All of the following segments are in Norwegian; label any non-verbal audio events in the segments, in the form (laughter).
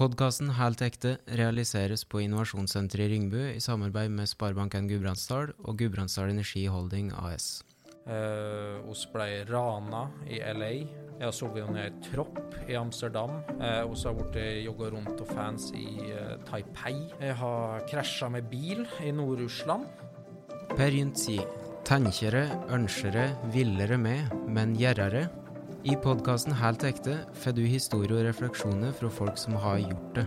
Podkasten Helt ekte realiseres på Innovasjonssenteret i Ringbu i samarbeid med Sparebanken Gudbrandsdal og Gudbrandsdal Energi Holding AS. Eh, ble rana i LA. Jeg har sovet ned en tropp i Amsterdam. Eh, har blitt jogga rundt og fans i eh, Taipei. Jeg har krasja med bil i Nord-Russland. Per Gynt sier tenkere, ønskere, villere med, men gjerrere. I podkasten Helt ekte får du historier og refleksjoner fra folk som har gjort det.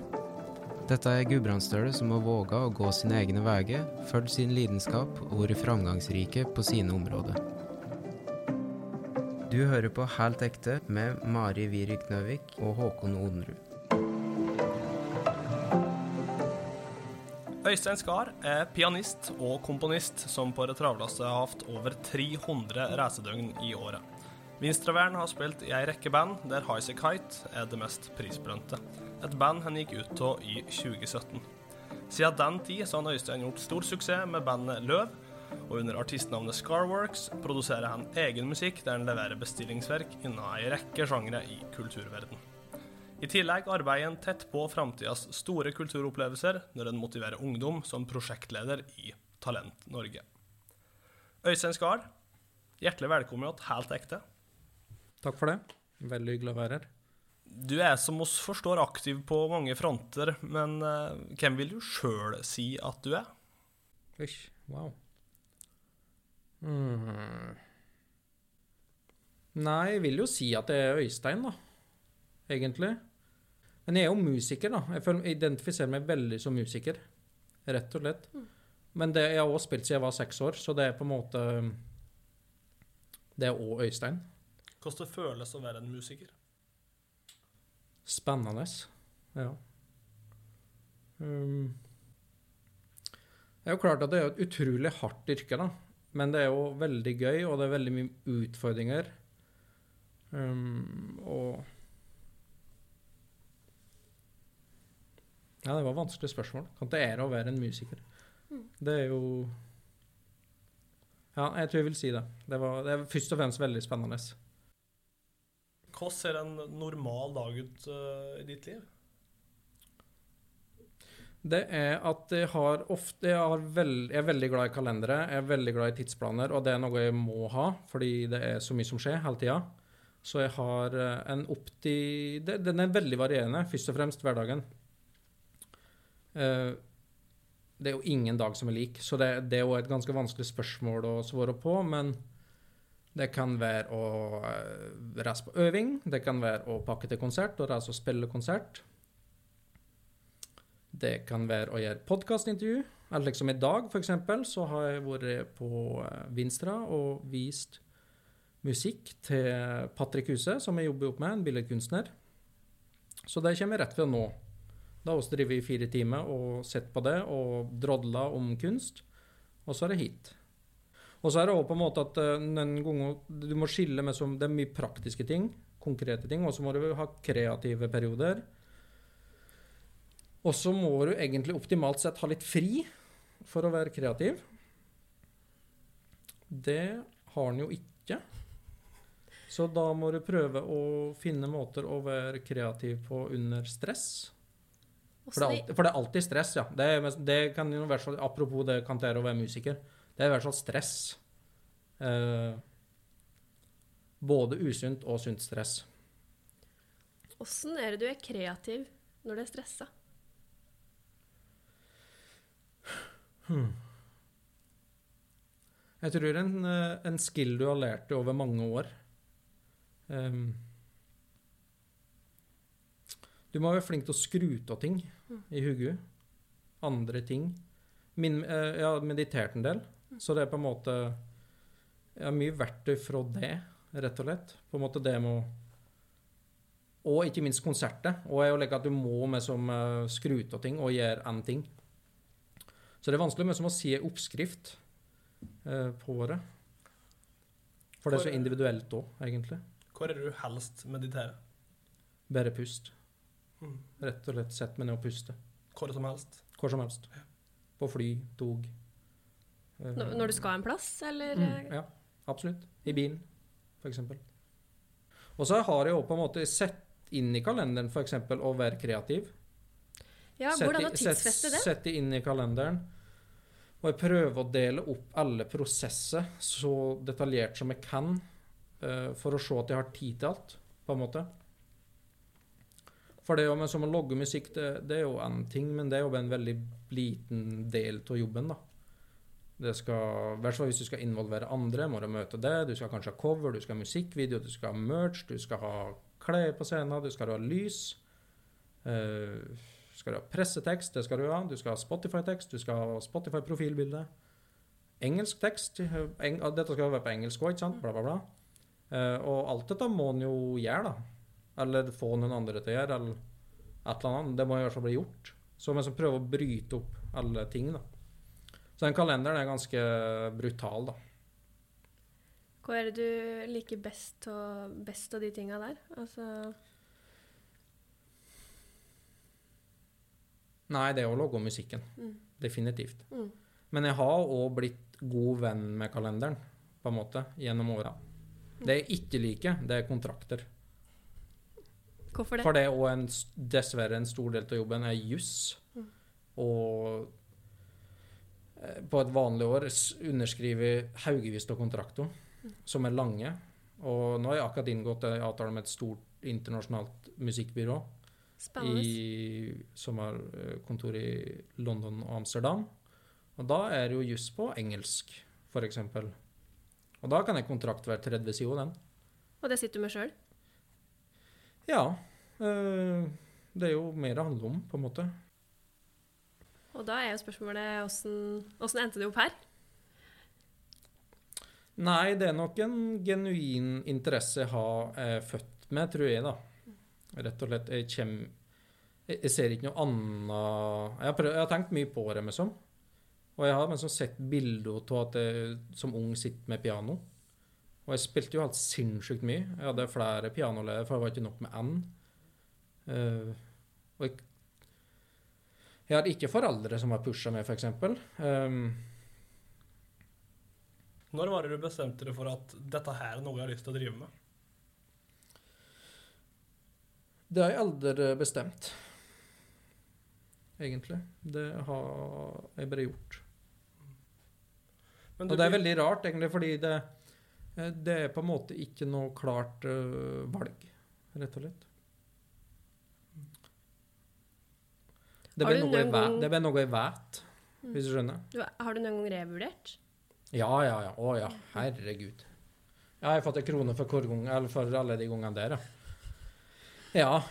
Dette er Gudbrandsdøle som har våga å gå sine egne veier, fulgt sin lidenskap og vært framgangsrike på sine områder. Du hører på Helt ekte med Mari Virik Nøvik og Håkon Odenrud. Øystein Skar er pianist og komponist som på det travleste har hatt over 300 reisedøgn i året. Vinstravern har spilt i ei rekke band, der Highas Kite er det mest prisbelønte. Et band han gikk ut av i 2017. Siden den tid så har Øystein gjort stor suksess med bandet Løv, og under artistnavnet Scarworks produserer han egen musikk der han leverer bestillingsverk innen ei rekke sjangre i kulturverden. I tillegg arbeider han tett på framtidas store kulturopplevelser når han motiverer ungdom som prosjektleder i Talent Norge. Øystein Skar, hjertelig velkommen til Helt ekte. Takk for det. Veldig hyggelig å være her. Du er som oss forstår aktiv på mange fronter, men eh, hvem vil du sjøl si at du er? Ish, wow. Mm. Nei, jeg vil jo si at det er Øystein, da. Egentlig. Men jeg er jo musiker, da. Jeg føler, jeg identifiserer meg veldig som musiker. Rett og slett. Men det, jeg har også spilt siden jeg var seks år, så det er på en måte Det er òg Øystein. Hvordan det føles å være en musiker? Spennende. Ja. Um, det er jo klart at det er et utrolig hardt yrke, da. Men det er jo veldig gøy, og det er veldig mye utfordringer. Um, og Ja, det var et vanskelig spørsmål. Kan det ære å være en musiker? Det er jo Ja, jeg tror jeg vil si det. Det, var, det er først og fremst veldig spennende. Hvordan ser en normal dag ut uh, i ditt liv? Det er at jeg har ofte Jeg, veld, jeg er veldig glad i kalendere, jeg er veldig glad i tidsplaner, og det er noe jeg må ha, fordi det er så mye som skjer hele tida. Så jeg har eh, en opptil Den er veldig varierende, først og fremst hverdagen. Eh, Det er jo ingen dag som er lik, så det, det er jo et ganske vanskelig spørsmål å svare på, men det kan være å eh, reise på øving, det kan være å pakke til konsert og reise og spille konsert. Det kan være å gjøre podkastintervju. Eller liksom i dag, f.eks., så har jeg vært på eh, Vinstra og vist musikk til Patrick Huse, som jeg jobber opp med, en billedkunstner. Så det kommer jeg rett ved nå. Da har vi drevet i fire timer og sett på det og drodla om kunst. Og så er det hit. Og så er det også på en måte at eh, den gangen du må skille med som Det er mye praktiske ting, konkrete ting, og så må du ha kreative perioder. Og så må du egentlig optimalt sett ha litt fri for å være kreativ. Det har han jo ikke. Så da må du prøve å finne måter å være kreativ på under stress. For det, er alltid, for det er alltid stress, ja. Det, det kan jo være så, apropos det kan være å være musiker. Det er i hvert fall stress. Eh, både usunt og sunt stress. Åssen er det du er kreativ når du er stressa? Jeg tror en, eh, en skill du har lært deg over mange år. um, du må være flink til å skru av ting i hodet. Andre ting. Min, eh, jeg har meditert en del, så det er på en måte Jeg har mye verktøy fra det, rett og slett. På en måte det med å Og ikke minst konsertet. Og jeg legger at du må med som uh, skru av ting og gjøre en ting. Så det er vanskelig med som å si en oppskrift eh, på det. For det er så individuelt òg, egentlig. Hvor er det du helst mediterer? Bare pust. Mm. Rett og slett sett meg ned og puste. Hvor som helst? Hvor som helst. På fly, tog. Eh, Når, du skal en plass, eller mm, Ja, absolutt. I bilen, f.eks. Og så har jeg jo på en måte sett inn i kalenderen f.eks. å være kreativ. Ja, hvordan å tidsfeste det? Sett det inn i kalenderen. Og jeg prøver å dele opp alle prosesser så detaljert som jeg kan, eh, for å se at jeg har tid til alt, på en måte. For det å, men som å logge musikk, det, det er jo én ting, men det er jo en veldig liten del av jobben, da. Det skal, hvert fall hvis du skal involvere andre, må du møte det. Du skal kanskje ha cover, du skal ha musikkvideo, du skal ha merch, du skal ha klær på scenen, du skal ha lys. Uh, skal du ha pressetekst, det skal du ha. Du skal ha Spotify-tekst, du skal ha Spotify-profilbilde. Engelsk tekst. Eng, dette skal være på engelsk òg, ikke sant? Bla, bla, bla. Uh, og alt dette må en jo gjøre, da. Eller få noen andre til å gjøre, eller et eller annet. Det må i hvert fall bli gjort. Så vi prøver prøve å bryte opp alle ting, da. Så den kalenderen er ganske brutal, da. Hva er det du liker best av, best av de tinga der? Altså Nei, det er å logge musikken. Mm. Definitivt. Mm. Men jeg har òg blitt god venn med kalenderen, på en måte, gjennom åra. Det jeg ikke liker, det er kontrakter. Hvorfor det? For det er òg dessverre en stor del av jobben er juss. Mm. Og på et vanlig år underskriver haugevis av kontrakter som er lange. Og nå har jeg akkurat inngått en avtale med et stort internasjonalt musikkbyrå i, som har eh, kontor i London og Amsterdam. Og da er det jo juss på engelsk, f.eks. Og da kan en kontrakt være 30 sider, den. Og det sitter du med sjøl? Ja. Øh, det er jo mer det handler om, på en måte. Og da er jo spørsmålet åssen endte du opp her? Nei, det er nok en genuin interesse jeg har eh, født med, tror jeg, da. Rett og slett. Jeg kommer Jeg, jeg ser ikke noe annet Jeg har, prøvd, jeg har tenkt mye på det, liksom. Og jeg har liksom sett bilder av at jeg som ung sitter med piano. Og jeg spilte jo helt sinnssykt mye. Jeg hadde flere pianoleder, for det var ikke nok med N. Uh, og jeg Jeg har ikke foreldre som har pusha meg, f.eks. Um, Når var det du bestemte deg for at dette her er noe jeg har lyst til å drive med? Det har jeg aldri bestemt, egentlig. Det har jeg bare gjort. Men Og det er veldig rart, egentlig, fordi det, eh, det er på en måte ikke noe klart øh, valg, rett og slett. Det ble, noe gang- det ble noe jeg vet, Mm. hvis du skjønner. Du, har du noen gang revurdert? Ja, ja, ja. Å ja, herregud. Jeg har fått en krone for, gang, eller for alle de gangene der, ja. Ja,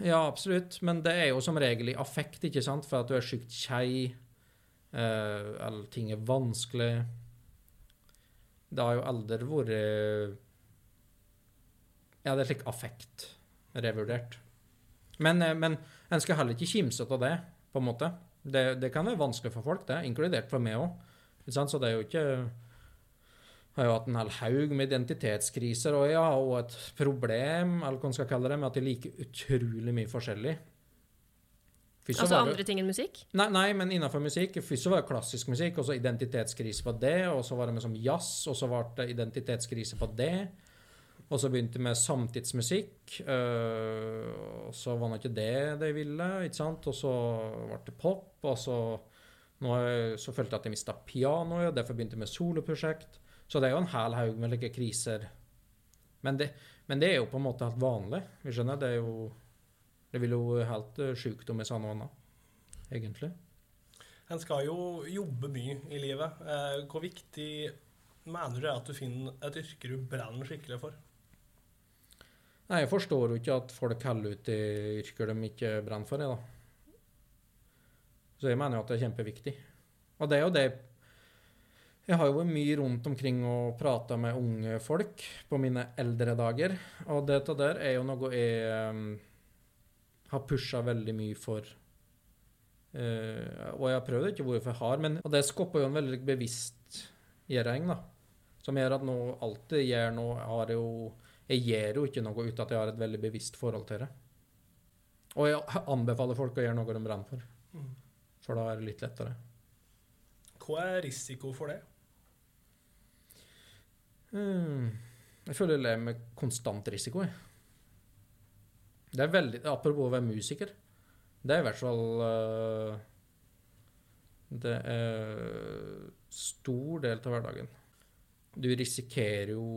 ja, absolutt. Men det er jo som regel i affekt, ikke sant? For at du er sykt kjei, eh, eller ting er vanskelig. Det har jo aldri vært Ja, det er slik affekt revurdert. Men, eh, men en skal heller ikke kimse av det, på en måte. Det, det kan være vanskelig for folk, det, inkludert for meg òg. Så det er jo ikke Jeg har jo hatt en hel haug med identitetskriser og ja, og et problem, eller hva man skal kalle det, med at de liker utrolig mye forskjellig. Først Altså andre ting enn musikk? Nei, nei, men innenfor musikk. Først så var det klassisk musikk, og så identitetskrise på det, og så var det med som jazz, og så ble det identitetskrise på det. Og så begynte jeg med samtidsmusikk, øh, og så var det ikke det de ville, ikke sant? Og så ble det pop, og så nå jeg, så følte jeg at jeg mista pianoet, derfor begynte jeg med soloprosjekt. Så det er jo en hel haug med like kriser. Men det, men det er jo på en måte helt vanlig. Vi skjønner, det er jo Det vil jo helt uh, sjukt om jeg sa noe annet, egentlig. En skal jo jobbe mye i livet. Eh, hvor viktig mener du det er at du finner et yrke du brenner skikkelig for? Nei, jeg forstår jo ikke at folk heller ut i yrker de ikke brenner for, jeg, da. Så jeg mener jo at det er kjempeviktig. Og det er jo det Jeg har jo vært mye rundt omkring og prata med unge folk på mine eldre dager, og dette der er jo noe jeg um, har pusha veldig mye for. Uh, og jeg har prøvd ikke hvorfor jeg har, men og det skaper jo en veldig bevisst gjøring, da. Som gjør at nå jeg gjør nå, har jo Jeg gjør jo ikke noe uten at jeg har et veldig bevisst forhold til det. Og jeg anbefaler folk å gjøre noe de brenner for, Mm. for da er det litt lettere. Hva er risiko for det? Hmm. Jeg føler jeg lever med konstant risiko. Jeg. Det er veldig, apropos å være musiker. Det er i hvert fall uh, Det er stor del av hverdagen. Du risikerer jo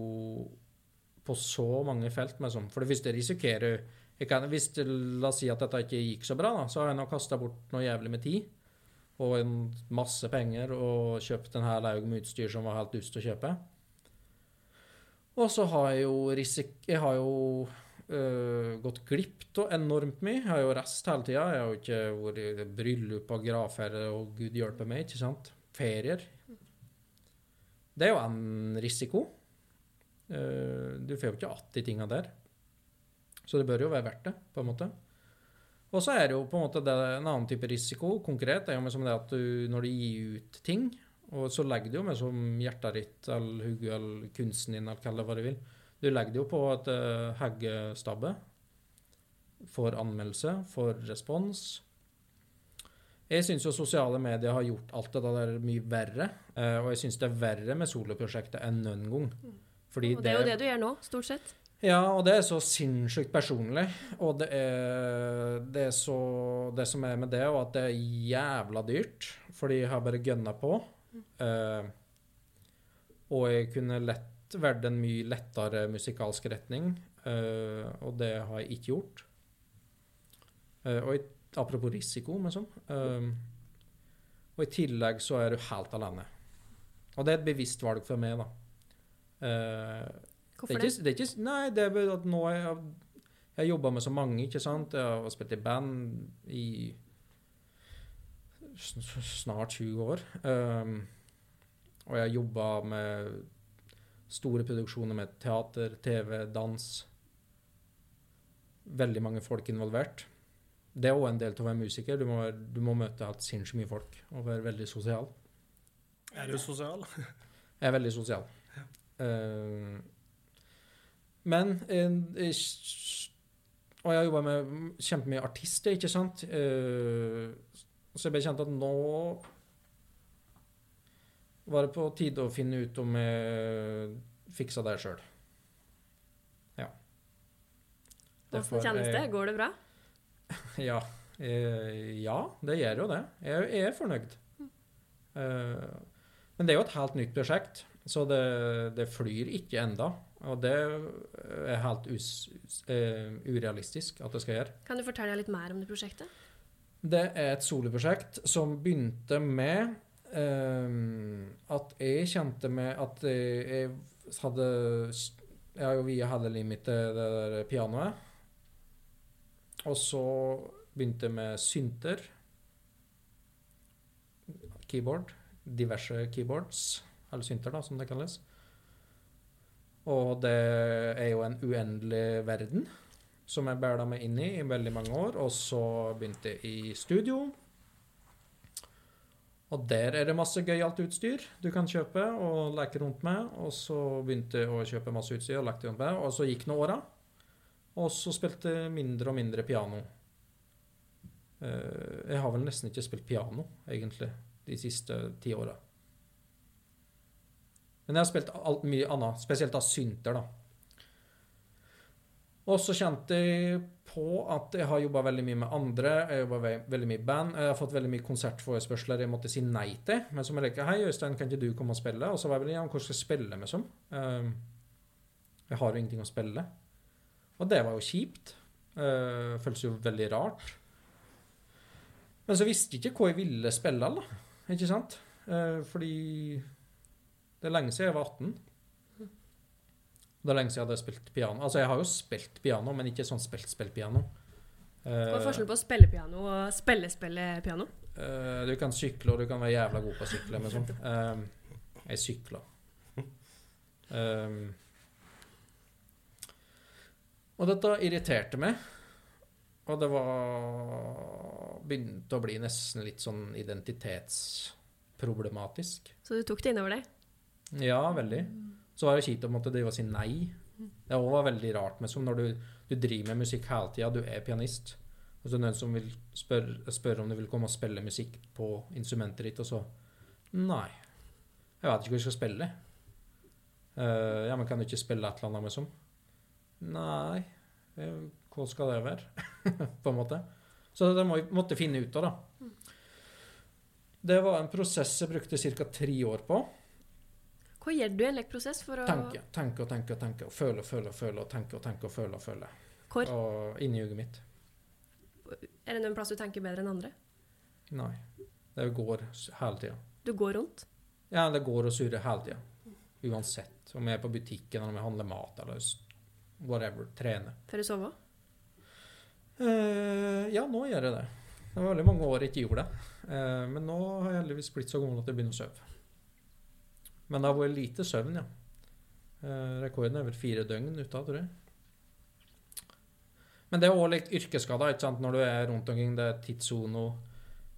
på så mange felt med sånn. For det første risikerer jeg kan, hvis La oss si at dette ikke gikk så bra, da, så har jeg nå kasta bort noe jævlig med tid. Og en masse penger og kjøpt en hel haug med utstyr som var helt dust å kjøpe. Og så har jeg jo risik... Jeg har jo øh, gått glipp av enormt mye. Jeg har jo reist hele tida. Jeg har jo ikke vært i bryllup og gravferde og gud hjelpe meg, ikke sant. Ferier. Det er jo en risiko. Eh, du får jo ikke att de tinga der. Så det bør jo være verdt det, på en måte. Og så er det jo på en måte en annen type risiko, konkret, er jo med som det at du, når du gir ut ting, og så legger du jo med som hjertet ditt, eller hodet, eller kunsten din, eller hva du vil, du legger det jo på et uh, heggestabbe. Får anmeldelse, får respons. Jeg syns jo sosiale medier har gjort alt det der mye verre. Uh, og jeg syns det er verre med soloprosjektet enn noen gang. Fordi Og det er jo det du gjør nå, stort sett. ja, og det er så sinnssykt personlig. Og det er det, er så, det som er med det, er at det er jævla dyrt. Fordi jeg har bare gønna på. Eh, og jeg kunne lett vært en mye lettere musikalsk retning, eh, og det har jeg ikke gjort. Eh, og i, apropos risiko, men sånn. eh, og i tillegg så er du helt alene. Og det er et bevisst valg for meg, da. Eh, det Hvorfor er det? ikke, det er ikke, nei, det er bare at nå har jeg, jeg har jobba med så mange, ikke sant. Jeg har spilt i band i snart 20 år. Um, og jeg har jobba med store produksjoner med teater, TV, dans. Veldig mange folk involvert. Det er òg en del av å være musiker. Du må, du må møte helt sinnssykt mye folk og være veldig sosial. Er du sosial? (laughs) Jeg er veldig sosial. Eh, men Og jeg har jobba med kjempemye artister, ikke sant? Eh, så jeg ble kjent at nå var det på tide å finne ut om jeg fiksa det sjøl. Ja. Åssen kjennes det? Går det bra? (laughs) Ja. Eh, ja, det gjør jo det. Jeg, er fornøyd. Eh, men det er jo et helt nytt prosjekt, så det, det flyr ikke enda. Og det er helt us, uh, urealistisk at det skal gjøre. Kan du fortelle litt mer om det prosjektet? Det er et soloprosjekt som begynte med eh, at jeg kjente med at jeg, jeg hadde Jeg har jo via hele livet mitt til det der pianoet. Og så begynte jeg med synter. Keyboard. Diverse keyboards. Eller synter, da, som det kalles. Og det er jo en uendelig verden som jeg bæla meg inn i i veldig mange år. Og så begynte jeg i studio. Og der er det masse gøyalt utstyr du kan kjøpe og leke rundt med. Og så begynte jeg å kjøpe masse utstyr og leke rundt med, og så gikk nå åra. Og så spilte jeg mindre og mindre piano. Eh, Jeg har vel nesten ikke spilt piano, egentlig, de siste ti åra. Men jeg har spilt alt mye annet, spesielt av synter, da. Og så kjente jeg på at jeg har jobba veldig mye med andre. Jeg jobba veldig mye i band. Jeg har fått veldig mye konsertforespørsler jeg måtte si nei til. Men som jeg liker, hei Øystein, kan ikke du komme og spille? Og så var jeg ja, hvor skal jeg spille med som? Ehm, jeg har jo ingenting å spille. Og det var jo kjipt. Det føltes jo veldig rart. Men så visste jeg ikke hva jeg ville spille, da. Ikke sant? Eh, fordi det er lenge siden jeg var 18. Det er lenge siden jeg hadde spilt piano. Altså, jeg har jo spilt piano, men ikke sånn spilt-spilt-piano. Hva er forskjellen på å spille piano og spille-spille-piano? Eh, du kan sykle, og du kan være jævla god på å sykle, (laughs) men sånn. Eh, jeg sykler. Eh, og dette irriterte meg. Og det var begynte å bli nesten litt sånn identitetsproblematisk. Så du tok det innover deg? Ja, veldig. Så var det kjipt å måtte drive og si nei. Det også var veldig rart Men som når du, du driver med musikk hele tida, du er pianist, og så er det noen som vil spørre, spørre om du vil komme og spille musikk på instrumentet ditt, og så Nei. Jeg vet ikke hva jeg skal spille. Uh, ja, men kan du ikke spille et eller annet med som? Nei. Eh, Hva skal det være? (laughs) på en måte. Så det må, måtte finne ut av, da. Det var en prosess jeg brukte ca. tre år på. Hva gjør du i en slik for å Tenke, tenke tenke tenke. Og føle føle føle. Og tenke og tenke og føle og føle. Hvor? Og inni hodet mitt. Er det noen plass du tenker bedre enn andre? Nei. Det går hele tida. Du går rundt? Ja, det går og surrer hele tida. Uansett. Om jeg er på butikken, eller om jeg handler mat, eller whatever. Trener. Før du sover? Uh, ja, nå gjør jeg det. Det var veldig mange år jeg ikke gjorde det. Uh, men nå har jeg heldigvis blitt så gammel at jeg begynner å sove. Men det har vært lite søvn, ja. Eh, rekorden er vel fire døgn ute tror jeg. Men det er òg litt yrkesskader, ikke sant. Når du er rundt omkring, det er tidssone.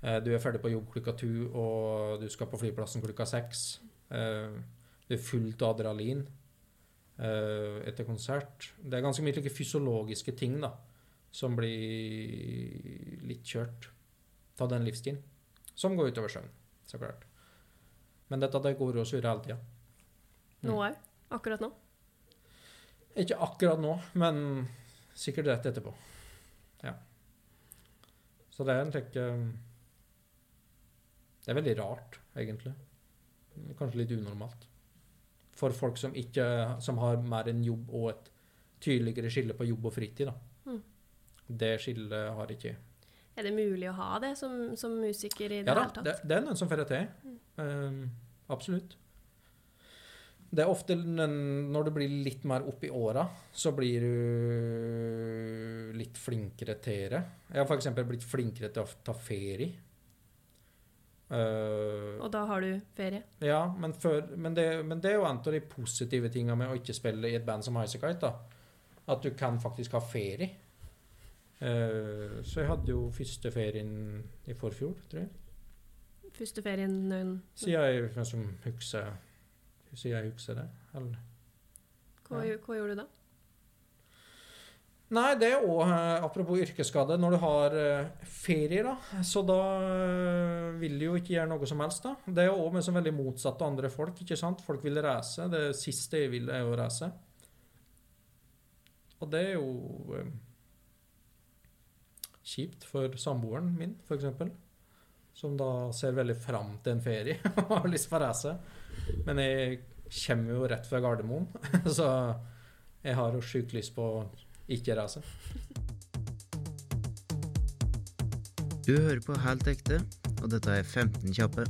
Eh, du er ferdig på jobb klokka to, og du skal på flyplassen klokka seks. Eh, du er fullt av adrenalin eh, etter konsert. Det er ganske mye like fysiologiske ting, da som blir litt kjørt av den livsstilen. Som går utover søvn, så klart. Men dette det går og surrer hele tida. Nå òg? Akkurat nå? Ikke akkurat nå, men sikkert rett etterpå. Ja. Så det er en slik eh, Det er veldig rart, egentlig. Kanskje litt unormalt. For folk som ikke Som har mer enn jobb og et tydeligere skille på jobb og fritid, da. Mm. Det skillet har ikke. Er det mulig å ha det som, som musiker i det Ja hele tatt? det, det er noen som får det til. Um, absolutt. Det er ofte når du blir litt mer opp i åra, så blir du litt flinkere til det. Jeg har f.eks. blitt flinkere til å ta ferie. Uh, Og da har du ferie? ja, men, før, men, det, men det er jo en av de positive tingene med å ikke spille i et band som Highasakite. da. At du kan faktisk ha ferie. Uh, så jeg hadde jo første ferien i forfjor, tror jeg. Første ferien noen Siden jeg liksom husker Siden jeg husker det. Eller. hva, Ja. hva gjorde du da? Nei, det er òg apropos yrkesskade. Når du har eh, ferie, da, så da eh, vil du jo ikke gjøre noe som helst. da. Det er òg som veldig motsatt av andre folk. ikke sant? Folk vil reise. Det siste jeg vil, er å reise. Og det er jo eh, kjipt for samboeren min, f.eks. Som da ser veldig fram til en ferie (laughs) og har lyst på å reise. Men jeg kommer jo rett fra Gardermoen, (laughs) så jeg har jo sjukt lyst på å ikke reise. Du hører på Helt ekte, og dette er 15 kjappe.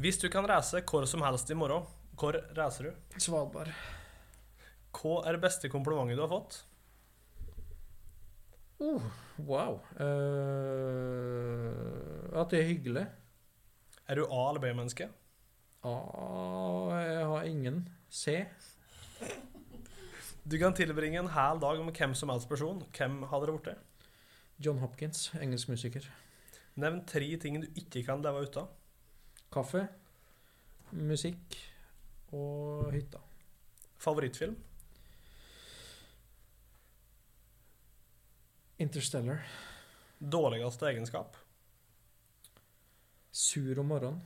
Hvis du kan reise hvor som helst i morgen, hvor reiser du? Svalbard. Hva er det beste komplimentet du har fått? Oh, wow. Uh, at det er hyggelig. Er du A- eller B-menneske? A jeg har ingen. C. Du kan tilbringe en hel dag med hvem som helst person. Hvem har det blitt? John Hopkins, engelsk musiker. Nevn tre ting du ikke kan leve uten. Kaffe, musikk og hytta. Favorittfilm? Interstellar. Dårligste egenskap? Sur om morgenen.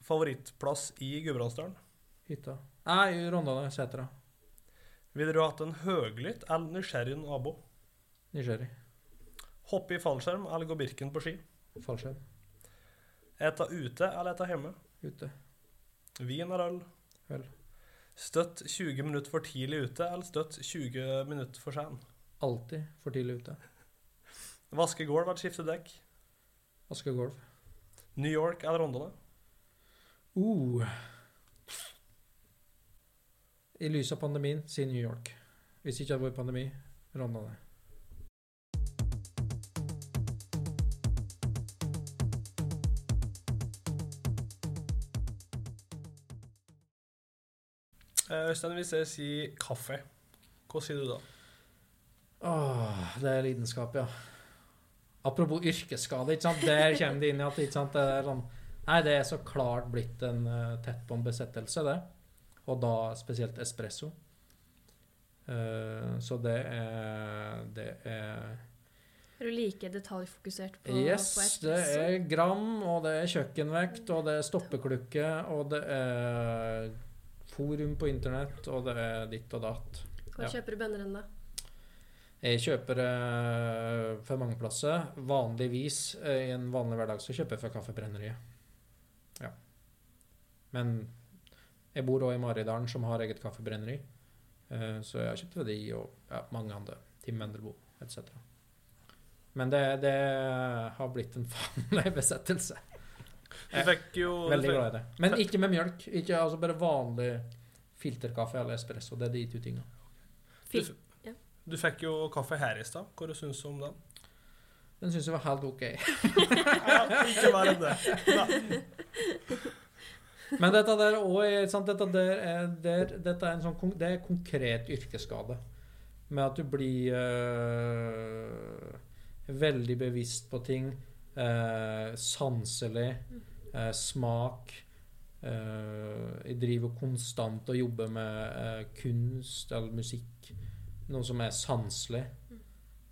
Favorittplass i Gudbrandsdalen? Hytta. Nei, Rondane, Setra. Ville du hatt en høglytt eller nysgjerrig nabo? Nysgjerrig. Hoppe i fallskjerm eller gå Birken på ski? Fallskjerm. Eta ute eller eta hjemme? Ute. Vin eller øl? Øl. Støtt 20 minutter for tidlig ute eller støtt 20 minutter for sen? Alltid for tidlig ute. Vaske gulv eller skifte dekk? Vaske gulv. New York eller Rondane? Uh. I lys av pandemien, si New York. Hvis ikke hadde vært pandemi, Rondane. Eh, Øystein, hvis jeg sier kaffe, hva sier du da? Åh, det er lidenskap, ja. Apropos yrkesskade, ikke sant? Der kommer det inn i at sant? Det er sånn, nei, det er så klart blitt en uh, tett på en besettelse, det. Og da spesielt espresso. Uh, så det er Det er Er du like detaljfokusert på, Yes, på det er gram, og det er kjøkkenvekt, og det er stoppeklukke, og det er forum på internett, og det er ditt og datt. Hva ja. kjøper du bønner enn da? Jeg kjøper eh, for mange plasser. Vanligvis eh, i en vanlig hverdag så kjøper jeg fra Kaffebrenneriet. Ja. Men jeg bor òg i Maridalen, som har eget kaffebrenneri. Eh, så jeg har kjøpt fra de og ja, mange andre. Tim Mendelbo etc. Men det, det har blitt en (laughs) vanlig besettelse. Du fikk jo Veldig glad i det. Men ikke med mjølk. Ikke, altså bare vanlig filterkaffe eller espresso. Det er de to tinga. Fil du fikk jo kaffe her i stad. Hva syns du om den? Den syns jeg var helt OK. (laughs) Ja, ikke bare det. Nei. Men dette der også dette der er, der, dette er en sånn, det er konkret yrkesskade. Med at du blir øh, veldig bevisst på ting. øh, sanselig. øh, smak. jeg driver konstant og jobber med kunst eller musikk. Noe som er sanselig.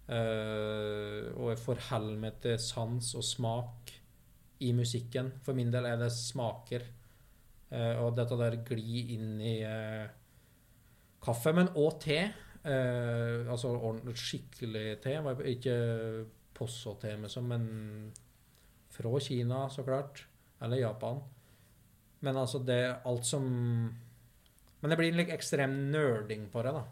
Uh, og jeg forholder meg til sans og smak i musikken. For min del er det smaker. Uh, og dette der glir inn i uh, kaffe, men òg te. Altså skikkelig te. Ikke Posso-te, liksom, men fra Kina, så klart. Eller Japan. Men altså, det alt som Men det blir en ekstrem nerding på det, da.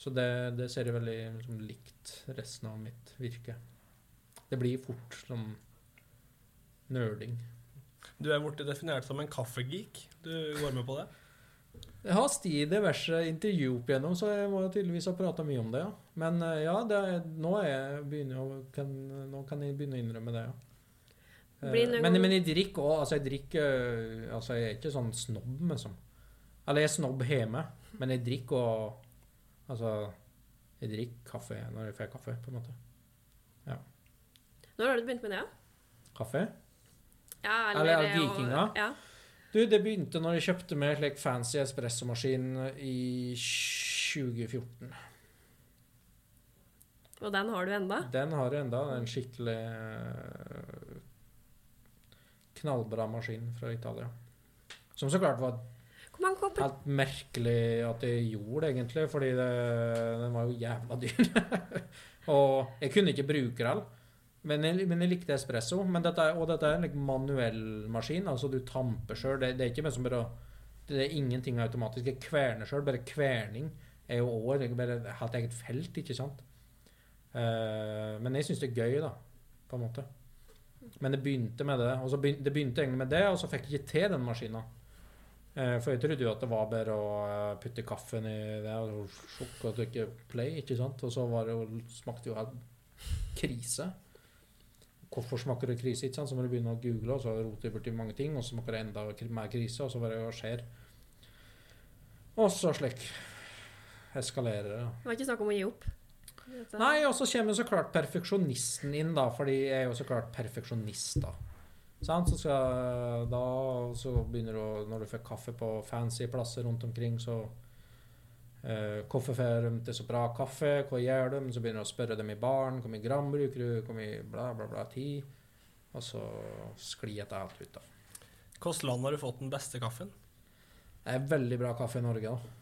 Så det, det ser jeg veldig liksom, likt resten av mitt virke. Det blir fort som nerding. Du er blitt definert som en kaffegeek. Du går med på det? Jeg har sti diverse intervju opp igjennom, så jeg må jo tydeligvis ha prata mye om det. ja. Men eh, ja, det er, nå, er jeg å, kan, nå kan jeg begynne å innrømme det, ja. Eh, Men, men jeg drikker òg Altså, jeg drikker eh, Altså, jeg er ikke sånn snobb, liksom. Eller jeg er snobb hjemme, men jeg drikker òg Altså, jeg drikker kaffe når jeg får kaffe, på en måte. Når har du begynt med det? Kaffe? Ja, Eller eller det Og. Ja. Du, det begynte når jeg kjøpte meg slik fancy espressomaskin i 2014. Og den har du enda? Den har jeg enda. En skikkelig eh, knallbra maskin fra Italia. Som så klart var Kopper helt merkelig at jeg gjorde det, egentlig, fordi det, den var jo jævla dyr. (laughs) og jeg kunne ikke bruke den. Men jeg, men jeg likte espresso. Dette, og dette er en like, manuell maskin. Altså du tamper sjøl. Det, det er ikke som bare Det er ingenting automatisk. Jeg kverner sjøl. Bare kverning er jo òg bare helt eget felt, ikke sant? Uh, men jeg syns det er gøy, da. På en måte. Men det begynte med det. Og så begynte, det begynte egentlig med det, og så fikk jeg ikke til den maskina. Eh, For jeg trodde jo at det var bare å eh, putte kaffen i det og sjokk og trykke play, ikke sant? Og så var det jo, smakte jo helt krise. Hvorfor smaker det krise? ikke sant? Så må du begynne å google, og så roter du borti mange ting, og så smaker det enda mer krise, og så bare hva skjer? Og så slik eskalerer det. Det var ikke snakk om å gi opp? Dette- Nei, og så kommer så klart perfeksjonisten inn, da, fordi jeg er jo så klart perfeksjonist, da. Så skal, da så begynner du Når du får kaffe på fancy plasser rundt omkring, så eh, Hvorfor får de til så bra kaffe? Hva gjør de? Så begynner du å spørre dem i baren. Hvor mye gram bruker du? Hvor mye bla, bla, bla tid? Og så sklir dette helt ut, da. Hvilket land har du fått den beste kaffen? Det er veldig bra kaffe i Norge, da.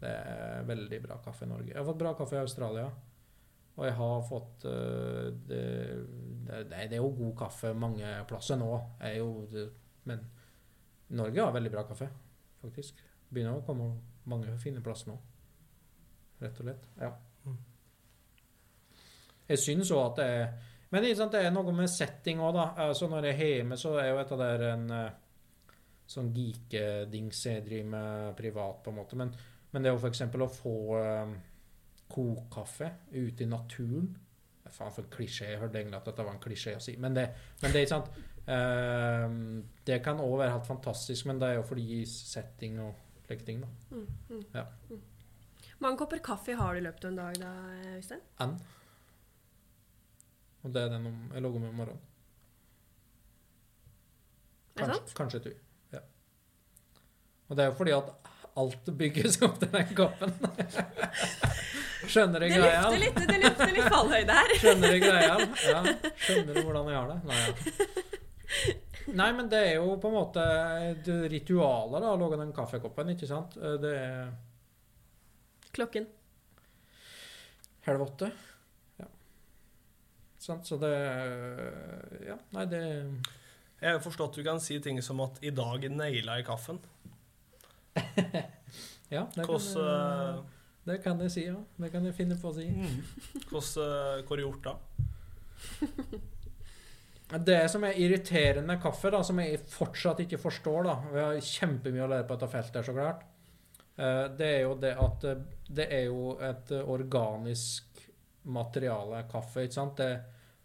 Det er veldig bra kaffe i Norge. Jeg har fått bra kaffe i Australia. Og jeg har fått øh, det, det, det er jo god kaffe mange plasser nå. Jo, men Norge har veldig bra kaffe, faktisk. Begynner å komme mange fine plasser nå. Rett og slett. Ja. Mm. Jeg syns òg at det er Men det er noe med setting òg, da. Altså når jeg er hjemme, så er jo dette der en sånn sånn geekedings jeg driver med privat, på en måte. Men, men det er jo f.eks. å få um, kokkaffe ute i naturen Faen, for en klisjé. Jeg hørte egentlig at dette var en klisjé å si. Men det, men det er sant. Uh, det kan òg være helt fantastisk, men det er jo fordi setting og slike ting, da. Mm, mm, Ja. mm. mange kopper kaffe har du i løpet av en dag da, Øystein? Én. Og det er den om, jeg logger med om morgenen. Er det sant? kanskje du Ja. Og det er jo fordi at alt bygges opp til den koppen. (laughs) Skjønner du Det greia? lufter litt, det lufter litt fallhøyde her. Skjønner du greia? Ja. Skjønner du hvordan jeg har det? Nei, ja. Nei, men det er jo på en måte ritualet da, å lage den kaffekoppen, ikke sant? Det er Klokken. Halv åtte. Ja. Sant, så det Ja, nei, det Jeg har forstått du kan si ting som at 'i dag naila jeg kaffen'. (laughs) Ja, det Hvordan jeg, det kan jeg si, ja. Det kan jeg finne på å si. Mm. hvordan, Hvor gjort da? Det som er irriterende med kaffe, da, som jeg fortsatt ikke forstår da, Vi har kjempemye å lære på dette feltet, så klart. eh, Det er jo det at eh, det er jo et eh, organisk materiale, kaffe, ikke sant? Det,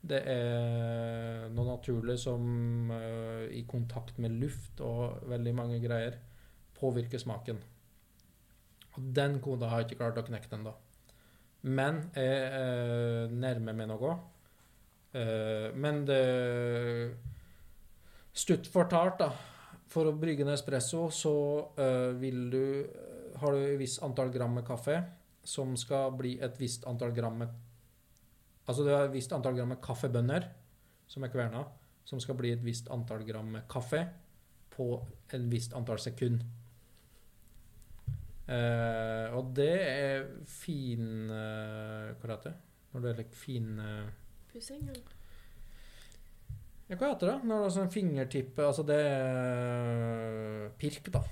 det er noe naturlig som eh, i kontakt med luft og veldig mange greier påvirker smaken. Og den koden har jeg ikke klart å knekke ennå. Men jeg eh, nærmer meg noe. Eh, men det Stutt fortalt, da. For å brygge en espresso, så eh, vil du Har du et visst antall gram med kaffe som skal bli et visst antall gram med Altså du har et visst antall gram med kaffebønner som er kverna, som skal bli et visst antall gram med kaffe på en visst antall sekund. Eh, og det er fin uh, Hva heter det? Når det er like fin uh, Pussing, ja. ja, hva heter det? Når det er sånn fingertippe Altså det er pirk, da.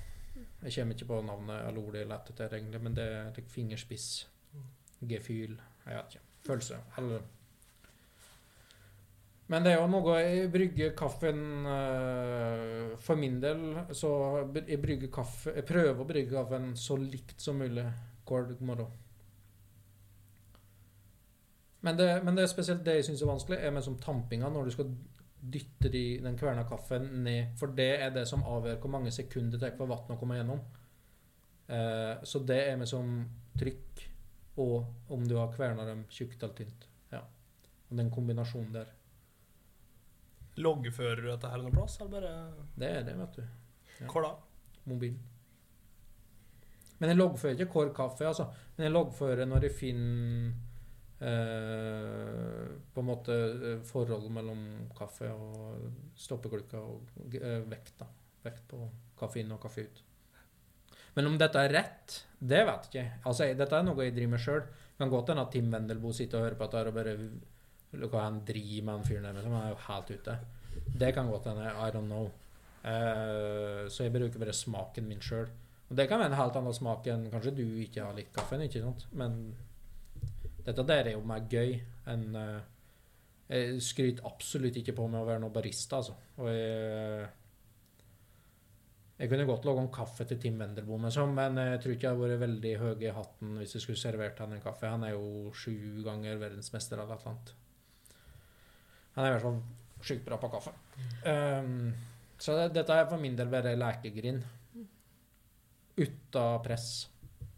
Jeg kommer ikke på navnet eller ordet jeg lette etter, egentlig, men det er like fingerspiss. Gefühl Jeg vet ikke. Følelse. Eller Men det er jo noe Jeg brygger kaffen eh, For min del så jeg kaffe Jeg prøver å brygge kaffen så likt som mulig hver morgen. Men det, men det er spesielt det jeg syns er vanskelig, er med som tampinga når du skal dytte de, den kverna kaffen ned. For det er det som avgjør hvor mange sekunder det tar for vannet å komme gjennom. Eh, så det er med som trykk, og om du har kverna dem tjukt eller tynt. Ja. Og den kombinasjonen der. Loggfører du dette her noen plass, eller bare Det er det, vet du. Ja. Hvor da? Mobilen. Men jeg loggfører ikke hvor kaffe, altså. Men jeg loggfører når jeg finner eh, på en måte eh, forhold mellom kaffe og stoppeklukka og eh, vekt. da. Vekt på kaffe inn og kaffe ut. Men om dette er rett, det vet jeg ikke. Altså, Dette er noe jeg driver med sjøl. Kan godt hende at Tim Wendelboe sitter og hører på dette og bare Hva han driver med, han fyren der. liksom, Han er jo helt ute. Det kan godt hende. I don't know. Uh, så jeg bruker bare smaken min sjøl. Og det kan være en helt annen smak enn kanskje du ikke har likt kaffen, ikke sant? Men dette der er jo mer gøy enn uh, Jeg skryter absolutt ikke på meg å være noen barista, altså. Og jeg jeg kunne godt lage en kaffe til Tim Wendelboe, men jeg tror ikke jeg hadde vært veldig høy i hatten hvis jeg skulle servert han en kaffe. Han er jo sju ganger verdensmester eller annet. Han er i hvert fall sjukt bra på kaffe. Um, så det, dette er for min del bare lekegrind. Uta press.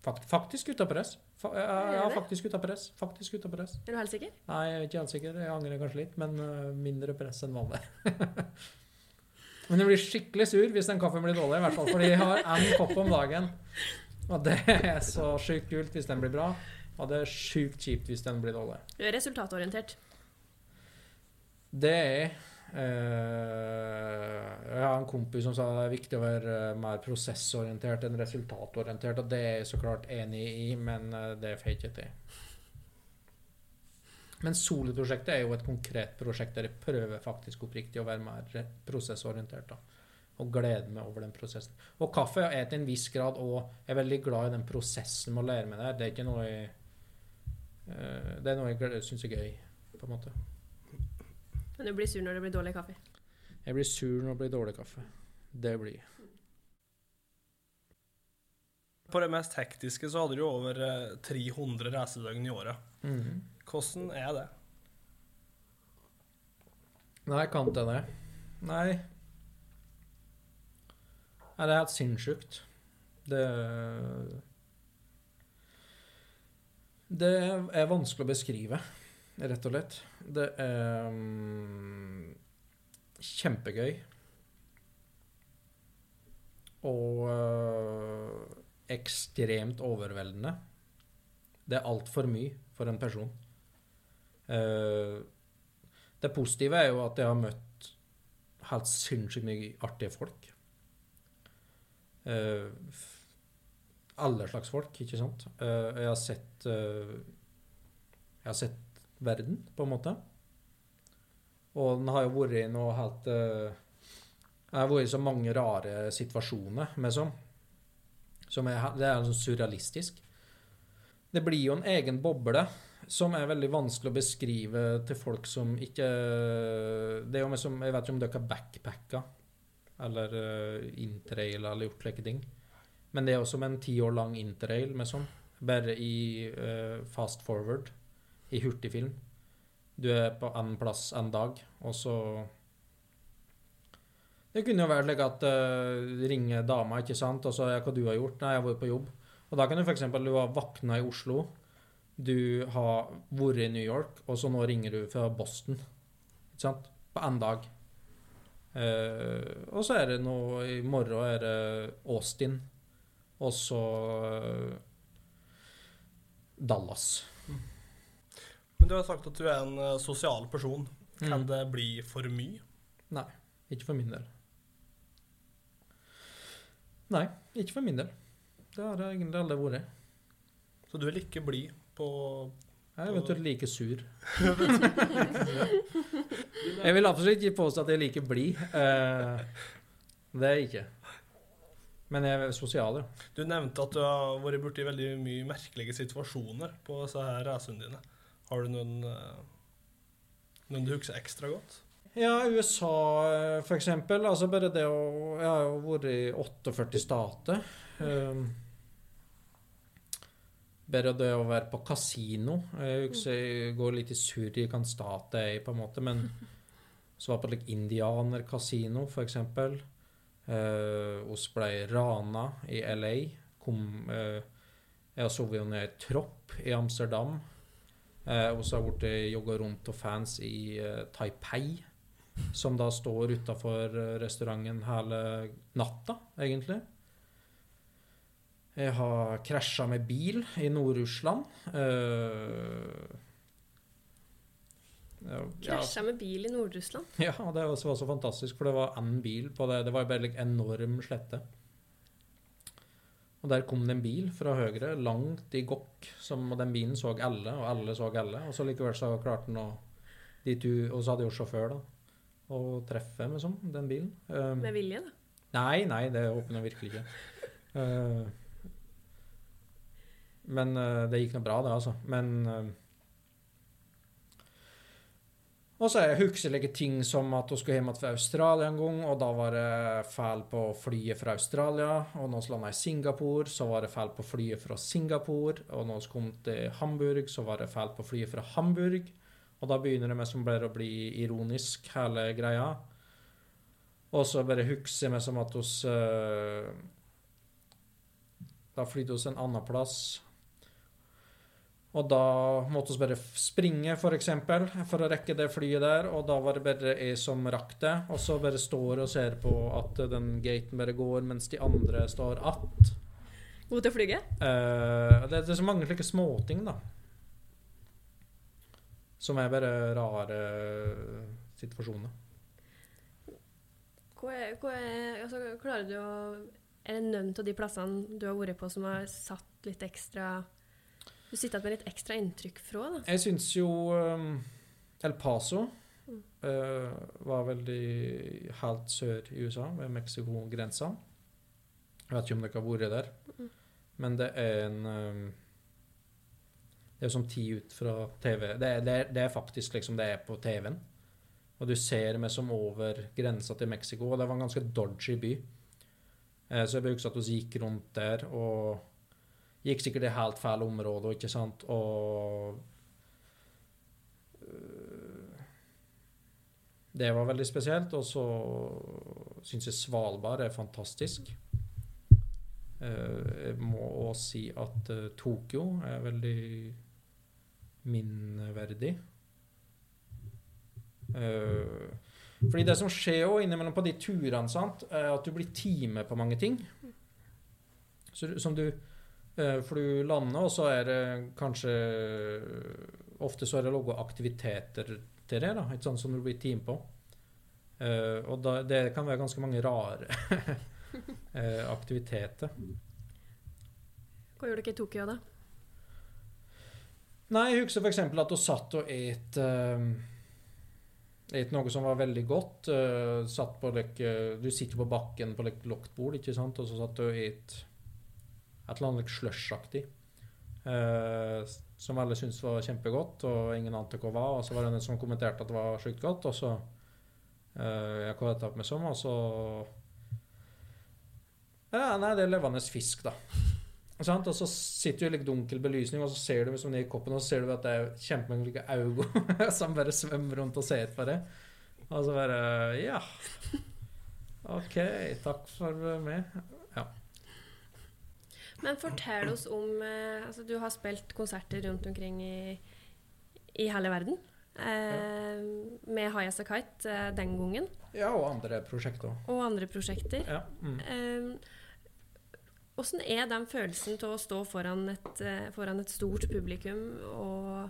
Fakt, faktisk uta press. Fa, ja, ja, faktisk uta press. Faktisk uta press. Er du helt sikker? Nei, jeg er ikke helt sikker. Jeg angrer kanskje litt, men øh, mindre press enn vanlig. (laughs) men jeg blir skikkelig sur hvis den kaffen blir dårlig, i hvert fall. Fordi jeg har én kopp om dagen. Og det er så sjukt kult hvis den blir bra. Og det er sjukt kjipt hvis den blir dårlig. Du er resultatorientert. Det er eh, Jeg har en kompis som sa det er viktig å være eh, mer prosessorientert enn resultatorientert, og det er jeg så klart enig i, men eh, det får jeg ikke til. Men Soli-prosjektet er jo et konkret prosjekt der jeg prøver faktisk oppriktig å være mer prosessorientert. da. Og glede meg over den prosessen. Og kaffe er til en viss grad jeg er veldig glad i den prosessen med å lære meg det. Det er ikke noe jeg Det er noe jeg syns er gøy, på en måte. Men du blir sur når det blir dårlig kaffe. Jeg blir sur når det blir dårlig kaffe. Det blir jeg. På det mest hektiske så hadde du over eh, 300 reisedøgn i året. Mhm. Hvordan er det? Nei, kan ikke det. Nei. Nei, det er helt sinnssykt. Det Det er vanskelig å beskrive, rett og slett. Det er um, kjempegøy. Og uh, ekstremt overveldende. Det er altfor mye for en person. Uh, det positive er jo at jeg har møtt helt sinnssykt mye artige folk. Uh, alle slags folk, ikke sant? Jeg har sett jeg har sett verden, på en måte. Og den har jo vært i noe helt Jeg Det har vært i så mange rare situasjoner sånn. Som er, det er sånn surrealistisk. Det blir jo en egen boble som er veldig vanskelig å beskrive til folk som ikke Det er jo liksom Jeg vet ikke om dere har backpacka eller uh, interrail eller gjort slike ting. Men det er jo som en ti år lang interrail med sånn. Bare i uh, fast forward. I hurtigfilm. Du er på en plass en dag, og så Det kunne jo vært like at uh, ringer dama, ikke sant, og så ja, hva du har gjort? Nei, jeg har vært på jobb. Og da kan du f.eks. du har våkna i Oslo, du har vært i New York, og så nå ringer du fra Boston. Ikke sant? På én dag. Uh, og så er det nå I morgen er det Austin. Og så uh, Dallas. Men du har sagt at du er en eh, sosial person. Kan Mm. det bli for mye? Nei, ikke for min del. Nei, ikke for min del. Det har det egentlig aldri vært. Så du er like blid på Jeg er eventuelt like sur. (laughs) jeg vil absolutt ikke påstå at jeg er like blid. Eh, det er jeg ikke. Men jeg er sosial, ja. Du nevnte at du har vært borti veldig mye merkelige situasjoner på disse her reisene dine. Har du noen, eh, noen du husker ekstra godt? Ja, USA eh, for eksempel. Altså bare det å Jeg har jo vært i 48 stater. Um, bare det å være på kasino. Jeg husker jeg går litt i surr i hvilken stat det er på en måte. Men så var jeg på like, indianerkasino, for eksempel. Uh, ble rana i LA. Kom, uh, jeg har sovet jo ned i tropp i Amsterdam. Uh, og så har jeg blitt jogga rundt og fans i eh, Taipei. Som da står utafor restauranten hele natta, egentlig. Jeg har krasja med bil i Nord-Russland. Eh, ja, ja, Krasja med bil i Nord-Russland. ja, det var så, var så fantastisk, for det var én bil på det. Det var bare en enorm slette. Og der kom det en bil fra høyre, langt i gokk, som og den bilen så alle, og alle så alle. Og så likevel så klarte han å de to, Og så hadde jo sjåfør, da. Å treffe med sånn, den bilen. Um, Med vilje, da. Nei, nei, det håper jeg virkelig ikke. Uh, men uh, det gikk nå bra, det, altså. Men uh, Og så jeg husker jeg ting som at hun skulle hjem til Australia en gang, og da var det feil på flyet fra Australia. Og når vi landa i Singapore, så var det feil på flyet fra Singapore. Og når vi kom til Hamburg, så var det feil på flyet fra Hamburg. Og da begynner det med som blir å bli ironisk, hele greia. Og så bare husker jeg meg som at oss eh, Da flydde vi en annen plass. Og da måtte vi bare springe, springe, for eksempel, for å rekke det flyet der. Og da var det bare jeg som rakk det. Og så bare står og ser på at den gaten bare går, mens de andre står att. God til å flyge? Uh, det, det er så mange slike småting, da. Som er bare rare situasjoner. Hva er, hva er, altså, klarer du å Er det noen av de plassene du har vært på som har satt litt ekstra Du sitter igjen med litt ekstra inntrykk fra, da? Jeg syns jo um, El Paso Mm. eh, var veldig helt sør i USA, ved Mexico-grensa. Jeg vet ikke om dere har vært der, Mm. men det er en um, Det er som ti ut fra TV. Det er, det er, det er faktisk liksom det er på TV-en. Og du ser meg som over grensa til Mexico, og det var en ganske dodgy by. Eh, så jeg husker at vi gikk rundt der og gikk sikkert i helt feil område, ikke sant, og øh, Det var veldig spesielt, og så syns jeg Svalbard er fantastisk. Eh, Jeg må også si at eh, Tokyo er veldig minneverdig. Eh, fordi det som skjer jo innimellom på de turene, sant, er at du blir time på mange ting. Så, som du eh, For du lander, og så er det kanskje Ofte så er det laga aktiviteter til det, da, ikke sant, som du blir team på. Uh, og da, det kan være ganske mange rare (laughs) eh, aktiviteter. Hva gjør dere i Tokyo, da? Nei, jeg husker f.eks. at hun satt og et uh, Et noe som var veldig godt. Uh, satt på like, Du sitter på bakken på like, lukket bord, ikke sant, og så satt og et et eller annet slushaktig. Uh, som alle syntes var kjempegodt, og ingen ante hva var. Og så var det en som kommenterte at det var sjukt godt, og så uh, Jeg hva opp med som, og så Ja, nei, det er levende fisk, da. Og så sitter du i litt dunkel belysning, og så ser du liksom ned i koppen, og så ser du at det er kjempemange øyne (laughs) som bare svømmer rundt og ser på det. Og så bare Ja. OK, takk for meg. Men fortell oss om eh, altså Du har spilt konserter rundt omkring i, i hele verden. Eh, med High As A Kite eh, den gangen. ja, og andre prosjekter. Og andre prosjekter. Ja. Mm. Eh, Åssen er den følelsen til å stå foran et, eh, foran et stort publikum og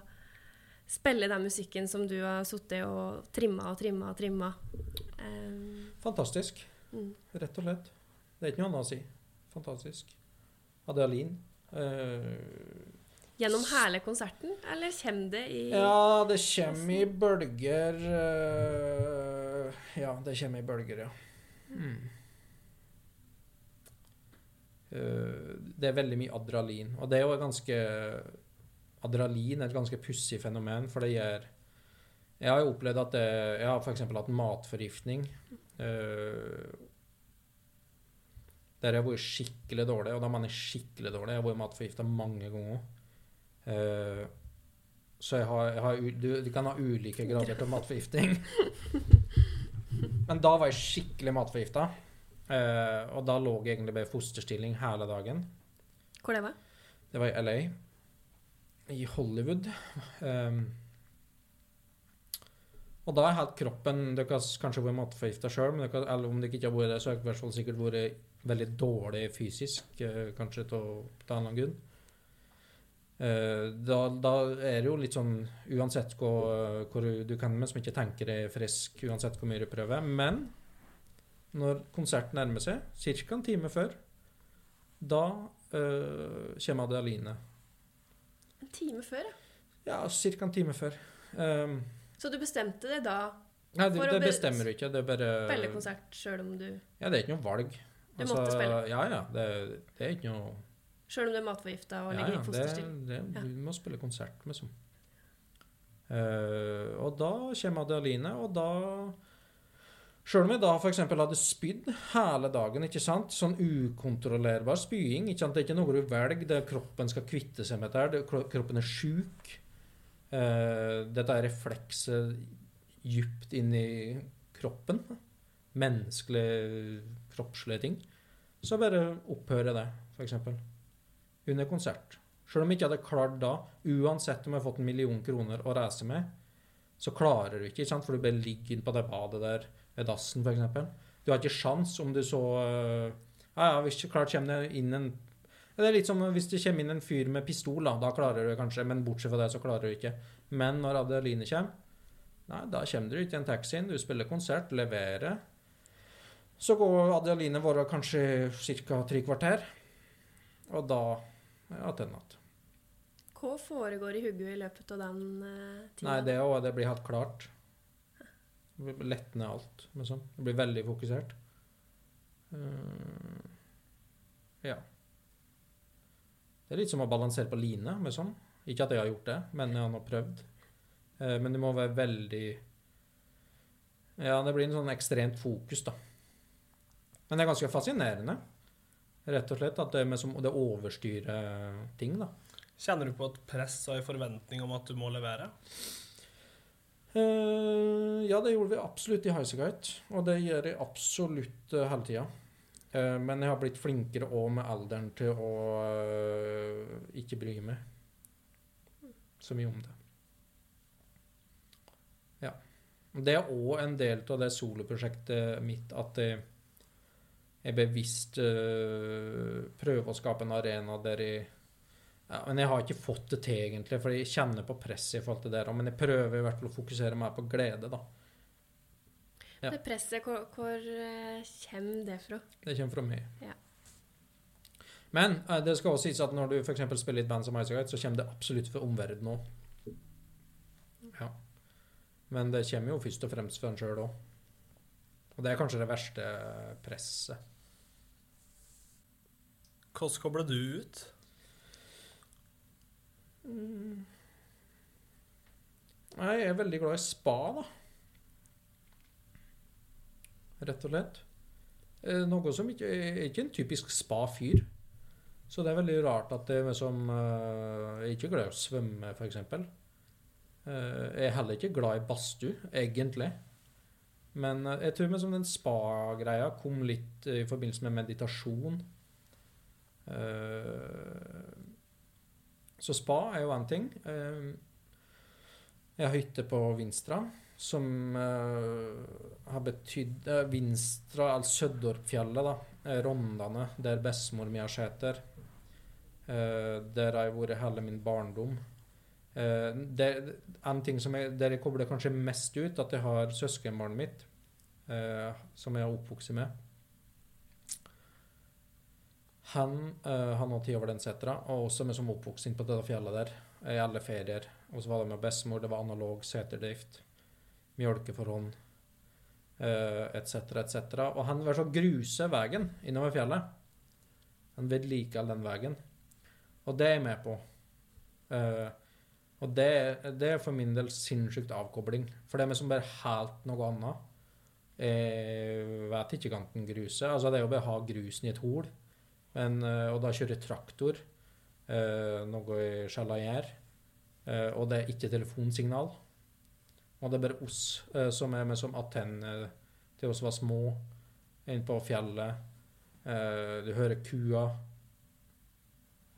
spille den musikken som du har sittet og trimma og trimma og trimma? Eh, Fantastisk. mm. Rett og slett. Det er ikke noe annet å si. Fantastisk. Adeline. Uh, Gjennom hele konserten, eller kommer det i ja, det kommer i bølger uh, Ja, det kommer i bølger, ja. Mm. Uh, det er veldig mye adrenalin. Og det er jo ganske Adrenalin er et ganske pussig fenomen, for det gjør Jeg har jo opplevd at det, Jeg har f.eks. hatt matforgiftning. eh, der jeg har vært skikkelig dårlig, og da mener jeg skikkelig dårlig. Jeg har vært matforgifta mange ganger. Uh, så jeg har, jeg har du, du kan ha ulike grader til matforgifting. Men da var jeg skikkelig matforgifta. Uh, og da lå jeg egentlig bare i fosterstilling hele dagen. Hvor det var? Det var i LA. I Hollywood. Um, og da har kroppen Dere har kanskje vært matforgifta sjøl, eller om dere ikke har vært det, så har dere sikkert vært veldig dårlig fysisk, eh, kanskje til en eller annen grunn. Eh, da, da er det jo litt sånn Uansett hvor, hvor du, kan med, som ikke tenker deg frisk uansett hvor mye du prøver. Men når konserten nærmer seg, ca. en time før, da øh, kommer Adeline. En time før, ja. Ja, ca. en time før. Um, Så du bestemte det da nei, det, det be- bestemmer du ikke. Det er bare spille konsert sjøl om du Ja, det er ikke noe valg. Altså, Du måtte spille. Ja, ja. Det, det er ikke noe Sjøl om du er matforgifta og ja, ligger ja, i fosterstilling? det. Du må spille konsert, liksom. Uh, og da kommer Adeline, og da Sjøl om jeg da f.eks. hadde spydd hele dagen, ikke sant? sånn ukontrollerbar spying ikke sant? Det er ikke noe du velger, det er kroppen skal kvitte seg med dette. det- Kroppen er sjuk. Uh, dette er reflekset dypt inn i kroppen. Menneskelige, kroppslige ting. Så bare opphører det, f.eks. Under konsert. Selv om jeg ikke hadde klart da, uansett om jeg har fått en million kroner å reise med, så klarer du ikke, ikke sant? for du bare ligger på det badet der ved dassen, f.eks. Du har ikke sjans om du så øh, Ja, ja, hvis klart kommer det inn en Det er litt som hvis det kommer inn en fyr med pistol, da, da klarer du det kanskje, men bortsett fra det, så klarer du ikke. Men når Adeline kommer, nei, da kommer du ikke i en taxi, du spiller konsert, leverer. Så går Adeline våre kanskje ca. tre kvarter, og da er det natt. Hva foregår i hodet i løpet av den uh, tida? Nei, det også, Det blir helt klart. Det blir Letner alt. Men sånn. Det blir veldig fokusert. Uh, ja. Det er litt som å balansere på line. Sånn. Ikke at jeg har gjort det, men jeg har prøvd. Uh, men det må være veldig Ja, det blir en sånn ekstremt fokus, da. Men det er ganske fascinerende. Rett og slett at det, med som, det overstyrer ting, da. Kjenner du på et press og en forventning om at du må levere? Uh, ja, det gjorde vi absolutt i Highasakite, og det gjør jeg absolutt uh, hele tida. Uh, men jeg har blitt flinkere òg med alderen til å eh, ikke bry meg så mye om det. Ja. Det er òg en del av det soloprosjektet mitt at jeg, jeg bevisst eh, prøver å skape en arena der jeg ja, men jeg har ikke fått det til, egentlig, for jeg kjenner på presset i forhold til det. Men jeg prøver i hvert fall å fokusere mer på glede, da. Ja. Det presset, hvor, hvor eh, kommer det fra? Det kommer fra meg. Ja. Men eh, det skal også sies at når du eksempel spiller i et band som Ice så kommer det absolutt for omverdenen òg. Ja. Men det kommer jo først og fremst for en sjøl òg. Og det er kanskje det verste presset. Hvordan kobler du ut? Nei, Jeg er veldig glad i spa, da. Rett og slett. Eh, Noe som ikke er ikke en typisk spa-fyr. Så det er veldig rart at det er som eh, Jeg er ikke glad i å svømme, f.eks. Jeg er heller ikke glad i badstue, egentlig. Men eh, jeg tror liksom den spa-greia kom litt eh, i forbindelse med meditasjon. Eh, Så spa er jo én ting. Eh, Jeg har hytte på Vinstra, som eh, har betydd Vinstra, altså Søddorpfjellet, da. Rondane, der bestemor mi har seter. Der har jeg vært hele min barndom. det er en ting som jeg, der jeg kobler kanskje mest ut, at jeg har søskenbarnet mitt, som jeg har oppvokst med. Han, uh, han over den setra, og også vi som oppvokst på dette fjellet der i alle ferier. Og så var det med bestemor, det var analog seterdrift, mjølke uh, eh, etc., etc. Og han vil så gruse veien innover fjellet. Han vedlikeholder den veien. Og det er jeg med på. Uh, og det, det er for min del sinnssykt avkobling. For det er vi som bare helt noe annet. Jeg vet ikke kan den gruser. Altså, det er jo bare å ha grusen i et hol. Men, eh, og da kjøre traktor, eh, noe i skjella gjør. Eh, og det er ikke telefonsignal. Og det er bare oss eh, som er med som antenne til oss var små, inn på fjellet. Eh, du hører kua.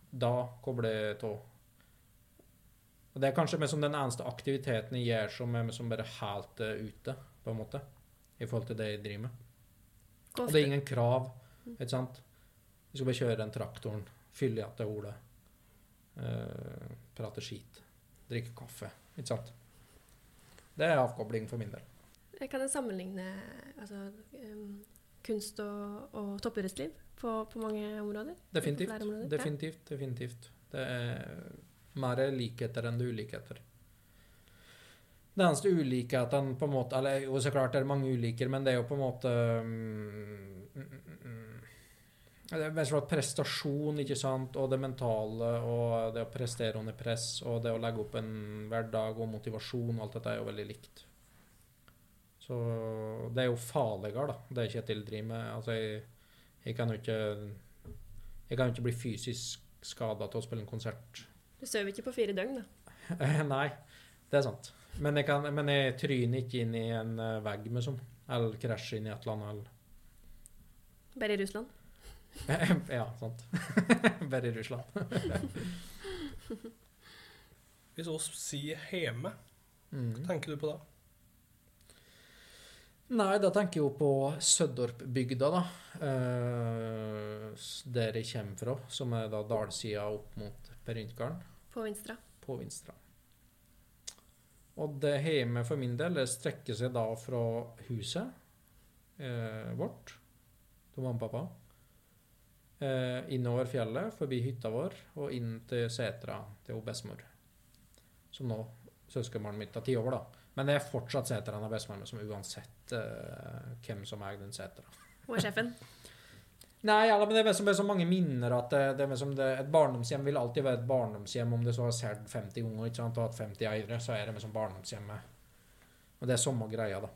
Da kobler jeg av. Og det er kanskje med som den eneste aktiviteten jeg gjør som er med som bare helt ute, på en måte. I forhold til det jeg driver med. Og det er ingen krav, ikke sant? Vi skal bare kjøre den traktoren, fylle i til hodet, Uh, prate skit, drikke kaffe, ikke sant? Det er avkobling for min del. kan jeg sammenligne altså, um, kunst og, og toppidrettsliv på, på mange områder? Definitivt. Områder, ja. Definitivt. definitivt. Det er mer likheter enn det er ulikheter. Det eneste ulikheten på en måte Eller jo, så klart det er mange uliker, men det er jo på en måte mm, Det er prestasjon, ikke sant, og det mentale, og det å prestere under press, og det å legge opp en hverdag og motivasjon, alt dette er jo veldig likt. Så det er jo farligere, da, det Kjetil driver med. Altså, jeg, jeg kan jo ikke Jeg kan jo ikke bli fysisk skada til å spille en konsert Du sover ikke på fire døgn, da. (laughs) Nei, det er sant. Men jeg, kan, men jeg tryner ikke inn i en eh, vegg, liksom. Eller krasjer inn i et eller annet. Eller. Bare i Russland. (laughs) ja, sant. (laughs) Bare i Russland. (laughs) Hvis oss sier hjemme, Mm. tenker du på da? Nei, da tenker jeg jo på Søddorpbygda, da. Eh, der jeg kommer fra, som er da dalsida opp mot Perryntgarden. På Vinstra. på Vinstra. Og det hjemme for min del det strekker seg da fra huset eh, vårt til mamma og pappa. Eh, innover fjellet, forbi hytta vår, og inn til setra til bestemor. Som nå søskenbarnet mitt har ti år, da. Men det er fortsatt setra av bestemor som uansett eh, hvem som eier den setra. Hun er sjefen. Nei, ja, men det er som, det er så mange minner at det, det er som det, et barndomshjem vil alltid være et barndomshjem. Om det så har solgt 50 unger ikke sant, og hatt 50 eiere, så er det som barndomshjemmet. Og det er samme greia, da.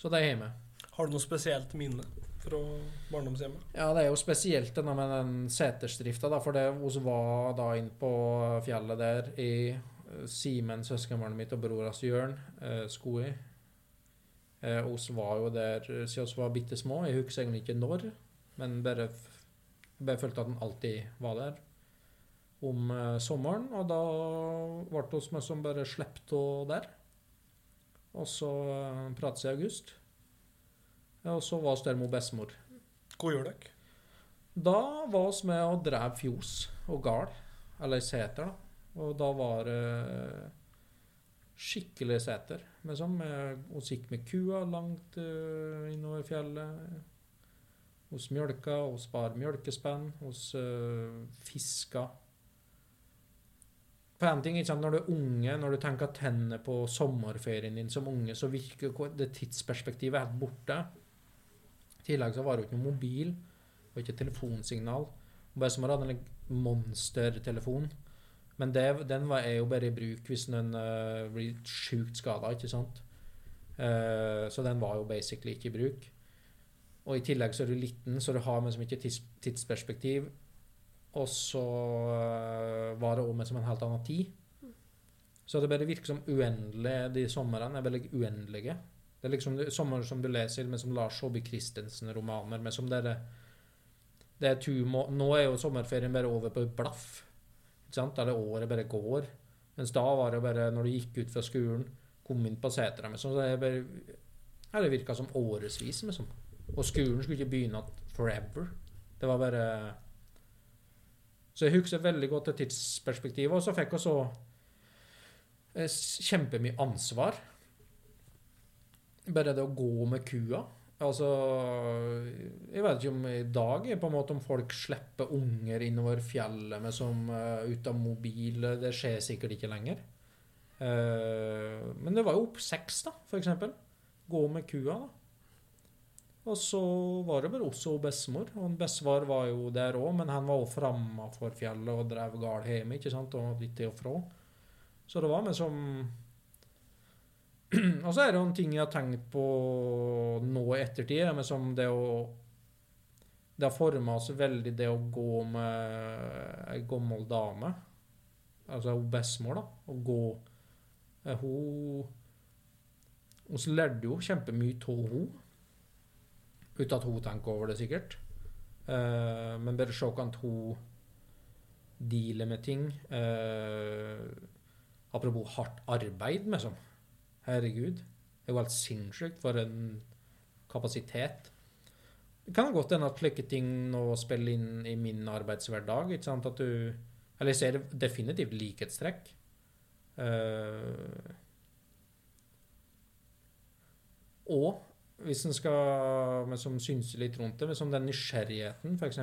Så det er hjemme. Har du noe spesielt minne fra barndomshjemmet? Ja, det er jo spesielt denne med den setersdrifta, da, for det vi var da inne på fjellet der i eh, Simen, søskenbarnet mitt, og bror hans Jørn eh, Skoi. Eh, var jo der siden vi var bitte små. Jeg husker egentlig ikke når, men bare, bare følte at den alltid var der om eh, sommeren. Og da ble vi som bare sluppet av der. Og så eh, prates i august. Og så var vi der med bestemor. Hva gjør dere? Da var vi med og drev fjos og gard, eller seter, da. Og da var det skikkelig seter. Liksom. Vi gikk med kua langt eh, innover fjellet. Hos mjølka, hos bar mjølkespenn, hos uh, fiska. For en ting, ikke sant, Når du er unge, når du tenker tennene på sommerferien din som unge, så virker det tidsperspektivet helt borte. I tillegg så var det jo ikke noe mobil, og ikke telefonsignal. Bare som å ha en monstertelefon. Men det, den var, er jo bare i bruk hvis den uh, blir sjukt skada, ikke sant? Uh, så den var jo basically ikke i bruk. Og i tillegg så er du liten, så du har liksom ikke tids, tidsperspektiv. Og så uh, var det òg med som en helt annen tid. Så det bare virker som uendelig De somrene er veldig uendelige. Det er liksom sommer som du leser med som Lars Saabye Christensen-romaner. med som dere det er må Nå er jo sommerferien bare over på et blaff. Ikke sant? Der det året bare går. Mens da var det bare når du gikk ut fra skolen, kom inn på setra med så det Det virka som årevis. Liksom. Og skolen skulle ikke begynne forever. Det var bare Så jeg husker veldig godt det tidsperspektivet. Og så fikk jeg så eh, kjempemye ansvar. Bare det å gå med kua. Altså Jeg vet ikke om i dag på en måte om folk slipper unger innover fjellet med som uh, ut av mobil. Det skjer sikkert ikke lenger. Uh, men det var jo opp seks, da, for eksempel. Gå med kua, da. Og så var det bare også bestemor. Og bestefar var jo der òg, men han var jo framafor fjellet og drev gal hjemme, ikke sant, og litt til og fra. Så det var med som (clears throat) Og så er det jo en ting jeg har tenkt på nå i ettertid, men som det å Det har forma oss veldig, det å gå med ei gammel dame. Altså hun bestemor, da. Å gå eh, Hun Vi lærte jo kjempemye av henne. Uten at hun tenker over det, sikkert. Eh, men bare se hvordan hun dealer med ting. Eh, apropos hardt arbeid, liksom. Herregud. Det er jo helt sinnssykt for en kapasitet. Det kan godt hende at slike ting nå spiller inn i min arbeidshverdag. ikke sant? At du Eller jeg ser definitivt likhetstrekk. Uh, og hvis en skal liksom, synse litt rundt det, som den nysgjerrigheten, f.eks.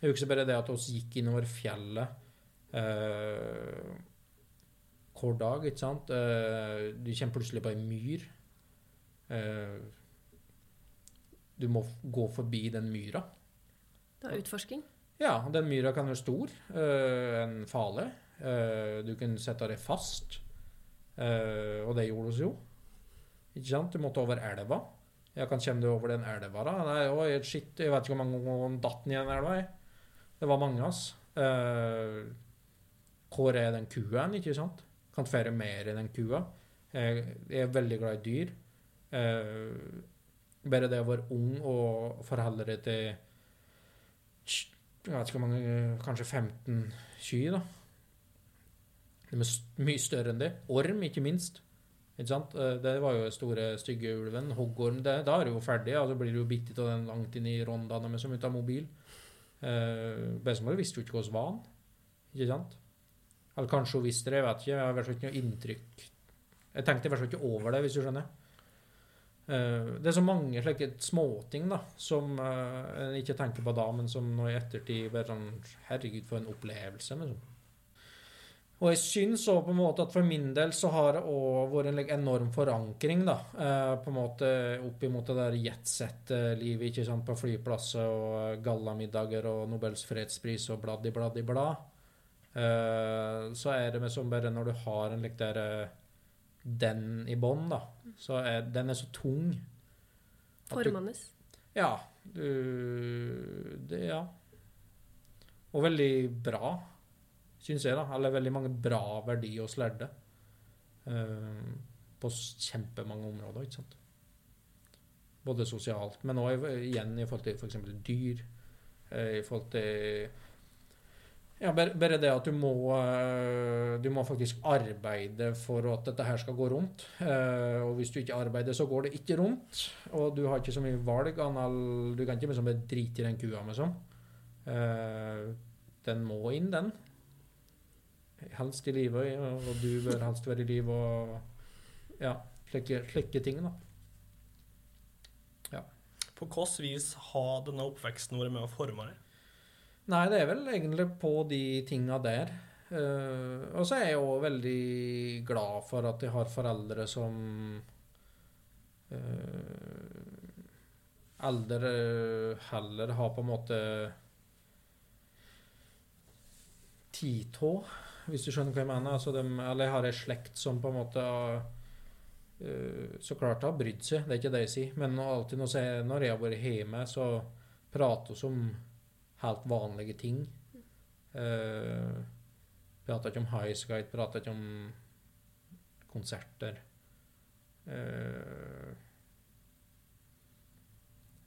Jeg husker bare det at vi gikk innover fjellet eh, hver dag, ikke sant. Eh, du kommer plutselig på ei myr. Eh, du må gå forbi den myra. Det er utforsking. Ja, den myra kan være stor øh, enn farlig. Eh, du kan sette deg fast. Eh, og det gjorde vi jo. Ikke sant? Du måtte over elva. Ja, kan komme deg over den elva, da? Nei, oi, shit, jeg vet ikke hvor mange ganger han datt ned i den elva. jeg. Det var mange, ass. Eh, hvor er den kua hen, ikke sant? Kan føre mer i den kua. Jeg, jeg er veldig glad i dyr. Eh, bare det å være ung og forholde deg til jeg vet ikke hvor mange, kanskje 15 kyr, da. De er mye større enn det. Orm, ikke minst. Ikke sant? Eh, Det var jo den store, stygge ulven. Hoggorm, det, da er du jo ferdig. Ja, så blir du jo bitt av den langt inn i rondaene med som ut av mobil. Eh, Bestemor visste jo ikke hvordan var. Ikke sant? Eller kanskje hun visste det, jeg vet ikke. Jeg har i ikke noe inntrykk. Jeg tenkte i hvert fall ikke over det, hvis du skjønner. Eh, Det er så mange slike småting da, som eh, en ikke tenker på da, men som nå i ettertid bare sånn Herregud, for en opplevelse. Liksom. Og jeg syns også på en måte at for min del så har det òg vært en enorm forankring, da. eh, På en måte opp imot det der jetset-livet, ikke sant, på flyplasser og gallamiddager og Nobels fredspris og blad Eh, Så er det med som bare når du har en like der eh, den i bånn, da, så er den er så tung. Formende. Ja. Du Det, ja. Og veldig bra, syns jeg, da. Eller veldig mange bra verdier hos lærde. Uh, på kjempemange områder, ikke sant. Både sosialt, men òg igjen i forhold til f.eks. dyr. I forhold til ja, bare, det at du må eh, Du må faktisk arbeide for at dette her skal gå rundt. Eh, og hvis du ikke arbeider, så går det ikke rundt. Og du har ikke så mye valg. Du kan ikke liksom bare drite i den kua, liksom. Eh, den må inn, den. Helst i live, og du bør helst være i live, og ja, slike, ting, da. På hvilket vis har denne oppveksten vært med å forme deg? Nei, det er vel egentlig på de tinga der. Uh, og så er jeg òg veldig glad for at jeg har foreldre som uh, Eldre heller har på en måte titå, hvis du skjønner hva jeg mener. Altså de, eller jeg har ei slekt som på en måte uh, så klart har brydd seg, det er ikke det jeg sier. Men alltid når jeg, når jeg har vært hjemme, så prater vi om helt vanlige ting. Uh, prater ikke om highskite, prater ikke om konserter. Uh,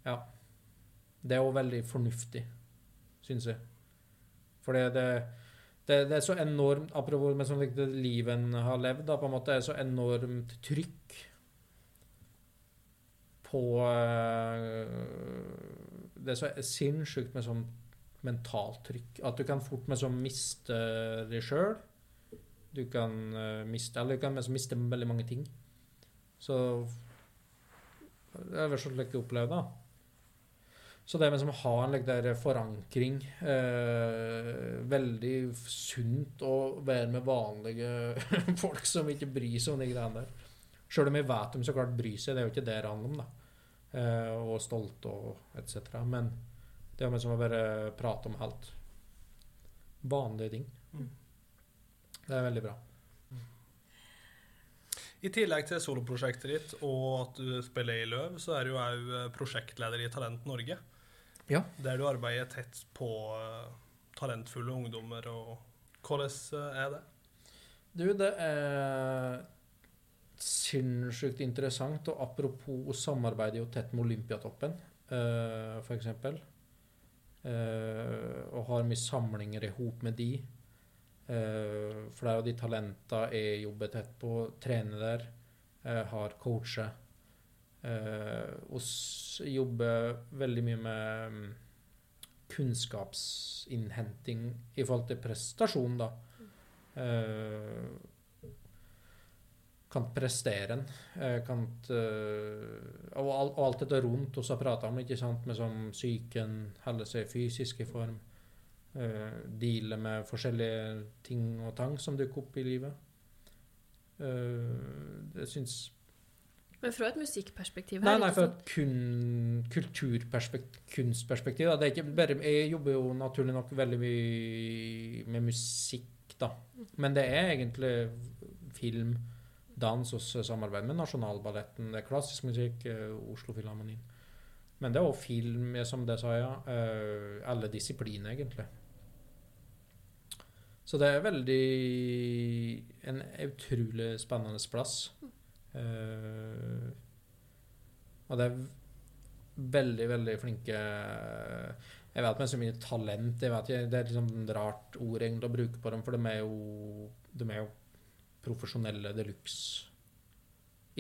ja. Det er òg veldig fornuftig, syns jeg. For det, det, det, er så enormt Apropos med sånn det livet en har levd, da, på en måte, det er så enormt trykk på uh, Det er så sinnssykt med sånn mentalt trykk at du kan fort sånn miste deg sjøl. Du kan uh, miste Eller du kan miste veldig mange ting. Så det er vel sånn jeg opplever det. Så det med å ha en like, forankring eh, Veldig sunt å være med vanlige (laughs) folk som ikke bryr seg om de greiene der. Sjøl om jeg vet de så klart bryr seg, det er jo ikke det det handler om. da. Eh, og stolte og etc. Men det er med som å bare prate om helt vanlige ting. Mm. Det er veldig bra. I tillegg til soloprosjektet ditt og at du spiller i Løv, så er du òg prosjektleder i Talent Norge. Ja. Der du arbeider tett på uh, talentfulle ungdommer. og Hvordan uh, er det? Du, det er sinnssykt interessant. Og apropos samarbeider jo tett med Olympiatoppen, uh, eh, f.eks. Uh, og har mye samlinger i hop med de. Uh, flere av de talentene jeg jobber tett på, trener der, uh, har coacher. Uh, jobber veldig mye med um, kunnskapsinnhenting i forhold til prestasjon, da. Uh, kan prestere en. Uh, kan uh, og, alt dette rundt oss har prata om, ikke sant, med sånn psyken, holde seg fysisk i form. Uh, deale med forskjellige ting og tang som dukker opp i livet. Det syns men fra et musikkperspektiv? Nei, nei, fra et kun, kunstperspektiv. Da. Det er ikke bare, jeg jobber jo naturlig nok veldig mye med musikk, da. Men det er egentlig film, dans og samarbeid med Nasjonalballetten. Det er klassisk musikk, uh, Oslo-filharmonien. Men det er òg film, som det sa jeg. Uh, alle disipliner, egentlig. Så det er veldig En utrolig spennende plass. Uh, og det er veldig, veldig flinke Jeg vet med så mye talent jeg vet Det er liksom et rart ord egentlig å bruke på dem, for de er jo, de er jo profesjonelle de luxe.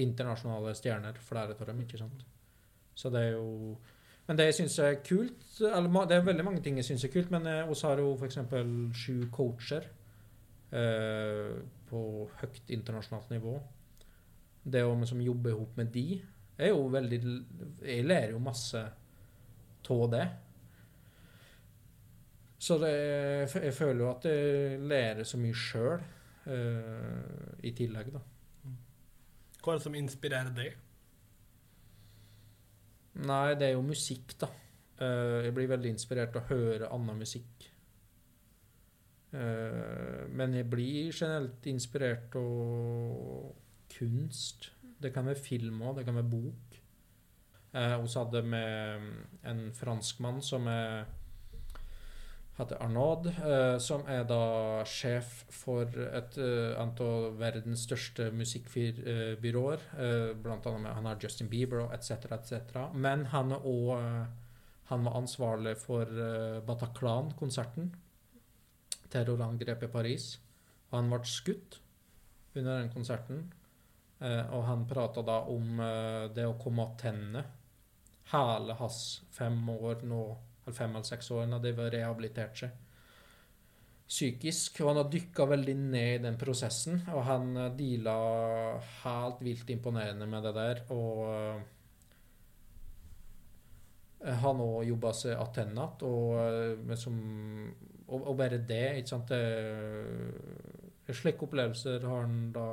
Internasjonale stjerner, flere av dem, ikke sant. Så det er jo Men det jeg syns er kult eller, Det er veldig mange ting jeg syns er kult, men vi eh, har jo f.eks. sju coacher eh, på høyt internasjonalt nivå det å liksom jobbe ihop med de, er jo veldig Jeg lærer jo masse av det. Så det, jeg føler jo at jeg lærer så mye sjøl uh, i tillegg, da. Hva er det som inspirerer deg? Nei, det er jo musikk, da. Uh, jeg blir veldig inspirert av å høre annen musikk. Uh, men jeg blir generelt inspirert av kunst. Det kan være film òg, det kan være bok. Vi hadde med en franskmann som er heter Arnaud, eh, som er da sjef for et uh, av verdens største musikkbyråer. Uh, blant annet med, han har Justin Bieber og etc., etc. Men han er uh, Han var ansvarlig for Bataclan-konserten. Terrorangrepet i Paris. Han ble skutt under den konserten. Eh, og han prata da om eh, det å komme tilbake. Hele hans fem år nå, fem eller seks år, de har rehabilitert seg psykisk. Og han har dykka veldig ned i den prosessen, og han eh, deala helt vilt imponerende med det der. Og han òg jobba seg attennat, og, eh, og, og bare det, ikke sant Slike opplevelser har han da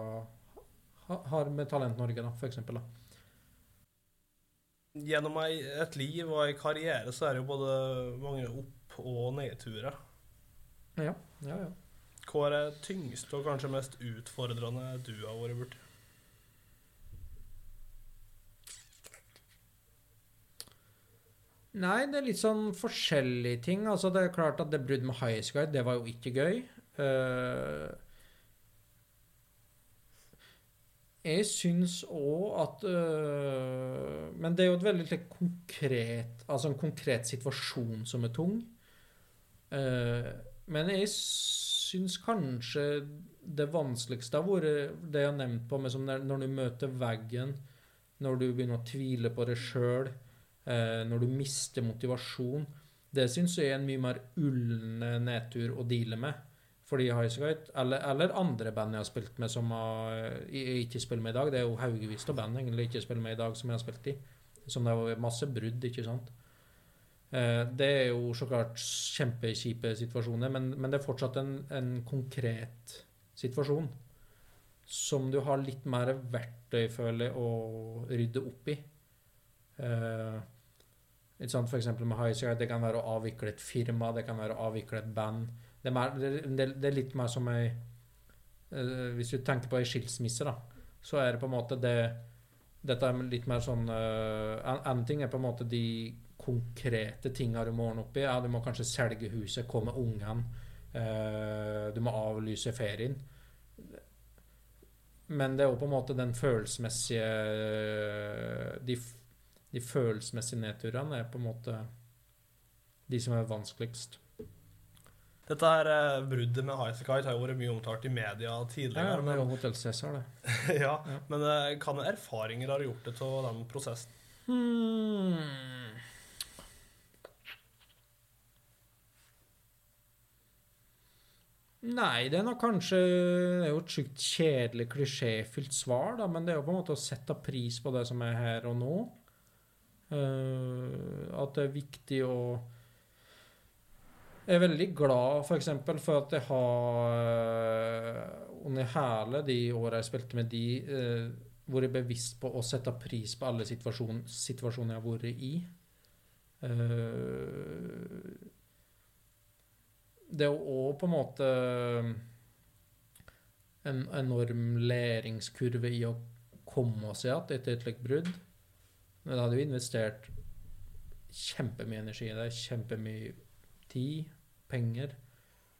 har med Talent Norge, da, for eksempel. Da. Gjennom et liv og ei karriere så er det jo både mange opp- og nedturer. Ja, ja, ja. Hva er det tyngste og kanskje mest utfordrende du har vært borti? Nei, det er litt sånn forskjellige ting. Altså, det er klart at det brudd med high sky det var jo ikke gøy. Eh, jeg syns òg at øh, Men det er jo et veldig konkret Altså en konkret situasjon som er tung. Uh, men jeg syns kanskje det vanskeligste har vært det jeg har nevnt på, med som når du møter veggen, når du begynner å tvile på deg sjøl, uh, når du mister motivasjon. Det syns jeg er en mye mer ulne nedtur å deale med. Fordi Highasakite, eller, eller andre band jeg har spilt med som har, jeg ikke spiller med i dag Det er jo haugevis av band egentlig ikke spiller med i dag som jeg har spilt i. Som det var masse brudd, ikke sant. Eh, det er jo så klart kjempekjipe situasjoner, men, men det er fortsatt en, en konkret situasjon. Som du har litt mer verktøy, føler jeg, å rydde opp i. Eh, ikke sant? For eksempel med Highasakite, det kan være å avvikle et firma, det kan være å avvikle et band. Det er, litt mer som ei eh, Hvis du tenker på ei skilsmisse, da, så er det på en måte det Dette er litt mer sånn uh, En ting er på en måte de konkrete tinga du må ordne opp i. Ja, du må kanskje selge huset, komme ungene. eh, du må avlyse ferien. Men det er jo på en måte den følelsesmessige De, de følelsesmessige nedturene er på en måte de som er vanskeligst. Dette her eh, bruddet med Highasakite har jo vært mye omtalt i media Ja, tidligere. er jo Hotell Cæsar, det. men, (laughs) ja, Ja. men eh, hva erfaringer har gjort det av den prosessen? Hmm. Nei, det er nok kanskje Det er jo et sjukt kjedelig, klisjéfylt svar, da, men det er jo på en måte å sette pris på det som er her og nå. Uh, at det er viktig å Jeg er veldig glad for eksempel for at jeg har eh, under hele de åra jeg spilte med de, eh, vært bevisst på å sette pris på alle situasjon, situasjoner jeg har vært i. Eh, det er jo òg på en måte en enorm læringskurve i å komme oss igjen etter et slikt brudd. Men da hadde vi investert kjempemye energi i det. Kjempemye tid, penger.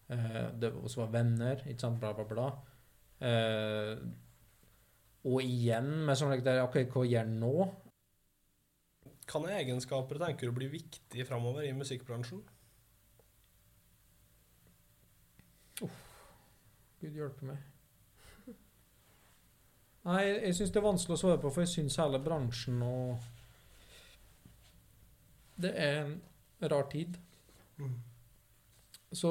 Eh, det også var venner, ikke sant, bla, bla, bla. Eh, og igjen med sånn like, OK, hva gjør nå? Kan egenskaper tenker du blir viktig framover i musikkbransjen? Gud hjelpe meg. Nei, jeg, jeg syns det er vanskelig å svare på, for jeg syns hele bransjen og Det er en rar tid. Så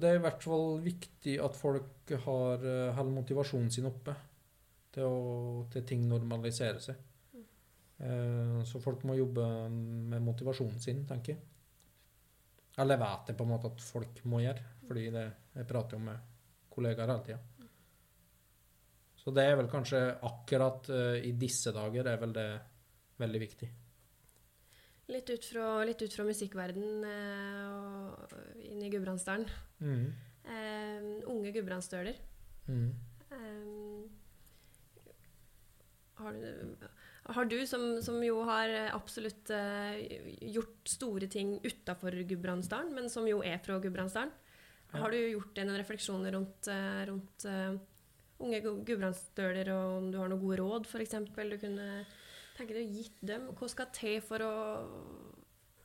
det er i hvert fall viktig at folk har hele motivasjonen sin oppe til, å, til ting normaliserer seg. Eh, Så folk må jobbe med motivasjonen sin, tenker jeg. Eller jeg vet det på en måte at folk må gjøre, fordi det, jeg prater jo med kollegaer hele tida. Så det er vel kanskje akkurat eh, i disse dager er vel det veldig viktig. Litt ut fra, litt ut fra musikkverden eh, og inn i Gudbrandsdalen. Mm. Eh, unge gudbrandsdøler. Mm. Eh, har, du, har du, som, som jo har absolutt eh, gjort store ting utafor Gudbrandsdalen, men som jo er fra Gudbrandsdalen, Ja. har du gjort deg noen refleksjoner rundt, rundt uh, unge gu- gudbrandsdøler, og om du har noen gode råd, f.eks. du kunne tenke du gitt dem? Hva skal til for å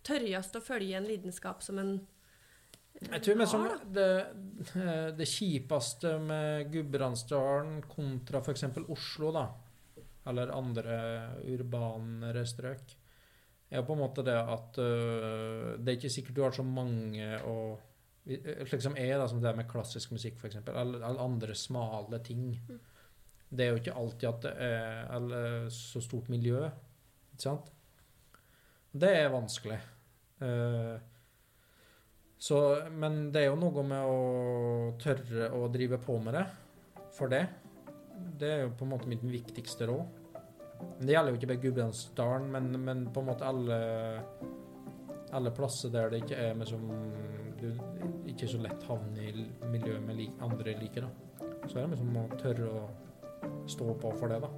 tørres å følge en lidenskap som en eh, Jeg tror liksom det, eh, det kjipeste med Gudbrandsdalen kontra f.eks. Oslo, da, eller andre urbanere strøk, er på en måte det at uh, det er ikke sikkert du har så mange å Slik som jeg, da, som det med klassisk musikk, f.eks., eller, eller andre smale ting. Det er jo ikke alltid at det er så stort miljø, ikke sant? Det er vanskelig. Eh, så, men det er jo noe med å tørre å drive på med det. For det. Det er jo på en måte mitt viktigste råd. Det gjelder jo ikke bare Gudbrandsdalen, men, men på en måte alle alle plasser der det ikke er med som du ikke så lett havner i miljøet med andre liker. da. Så er det liksom å tørre å stå på for det, da.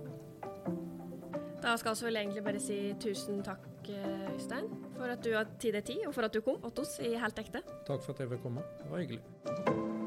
Da skal vi vel egentlig bare si tusen takk, eh, Øystein, for at du har tid til tid, og for at du kom Ottos, oss i Helt ekte. Takk for at jeg fikk komme. Det var hyggelig.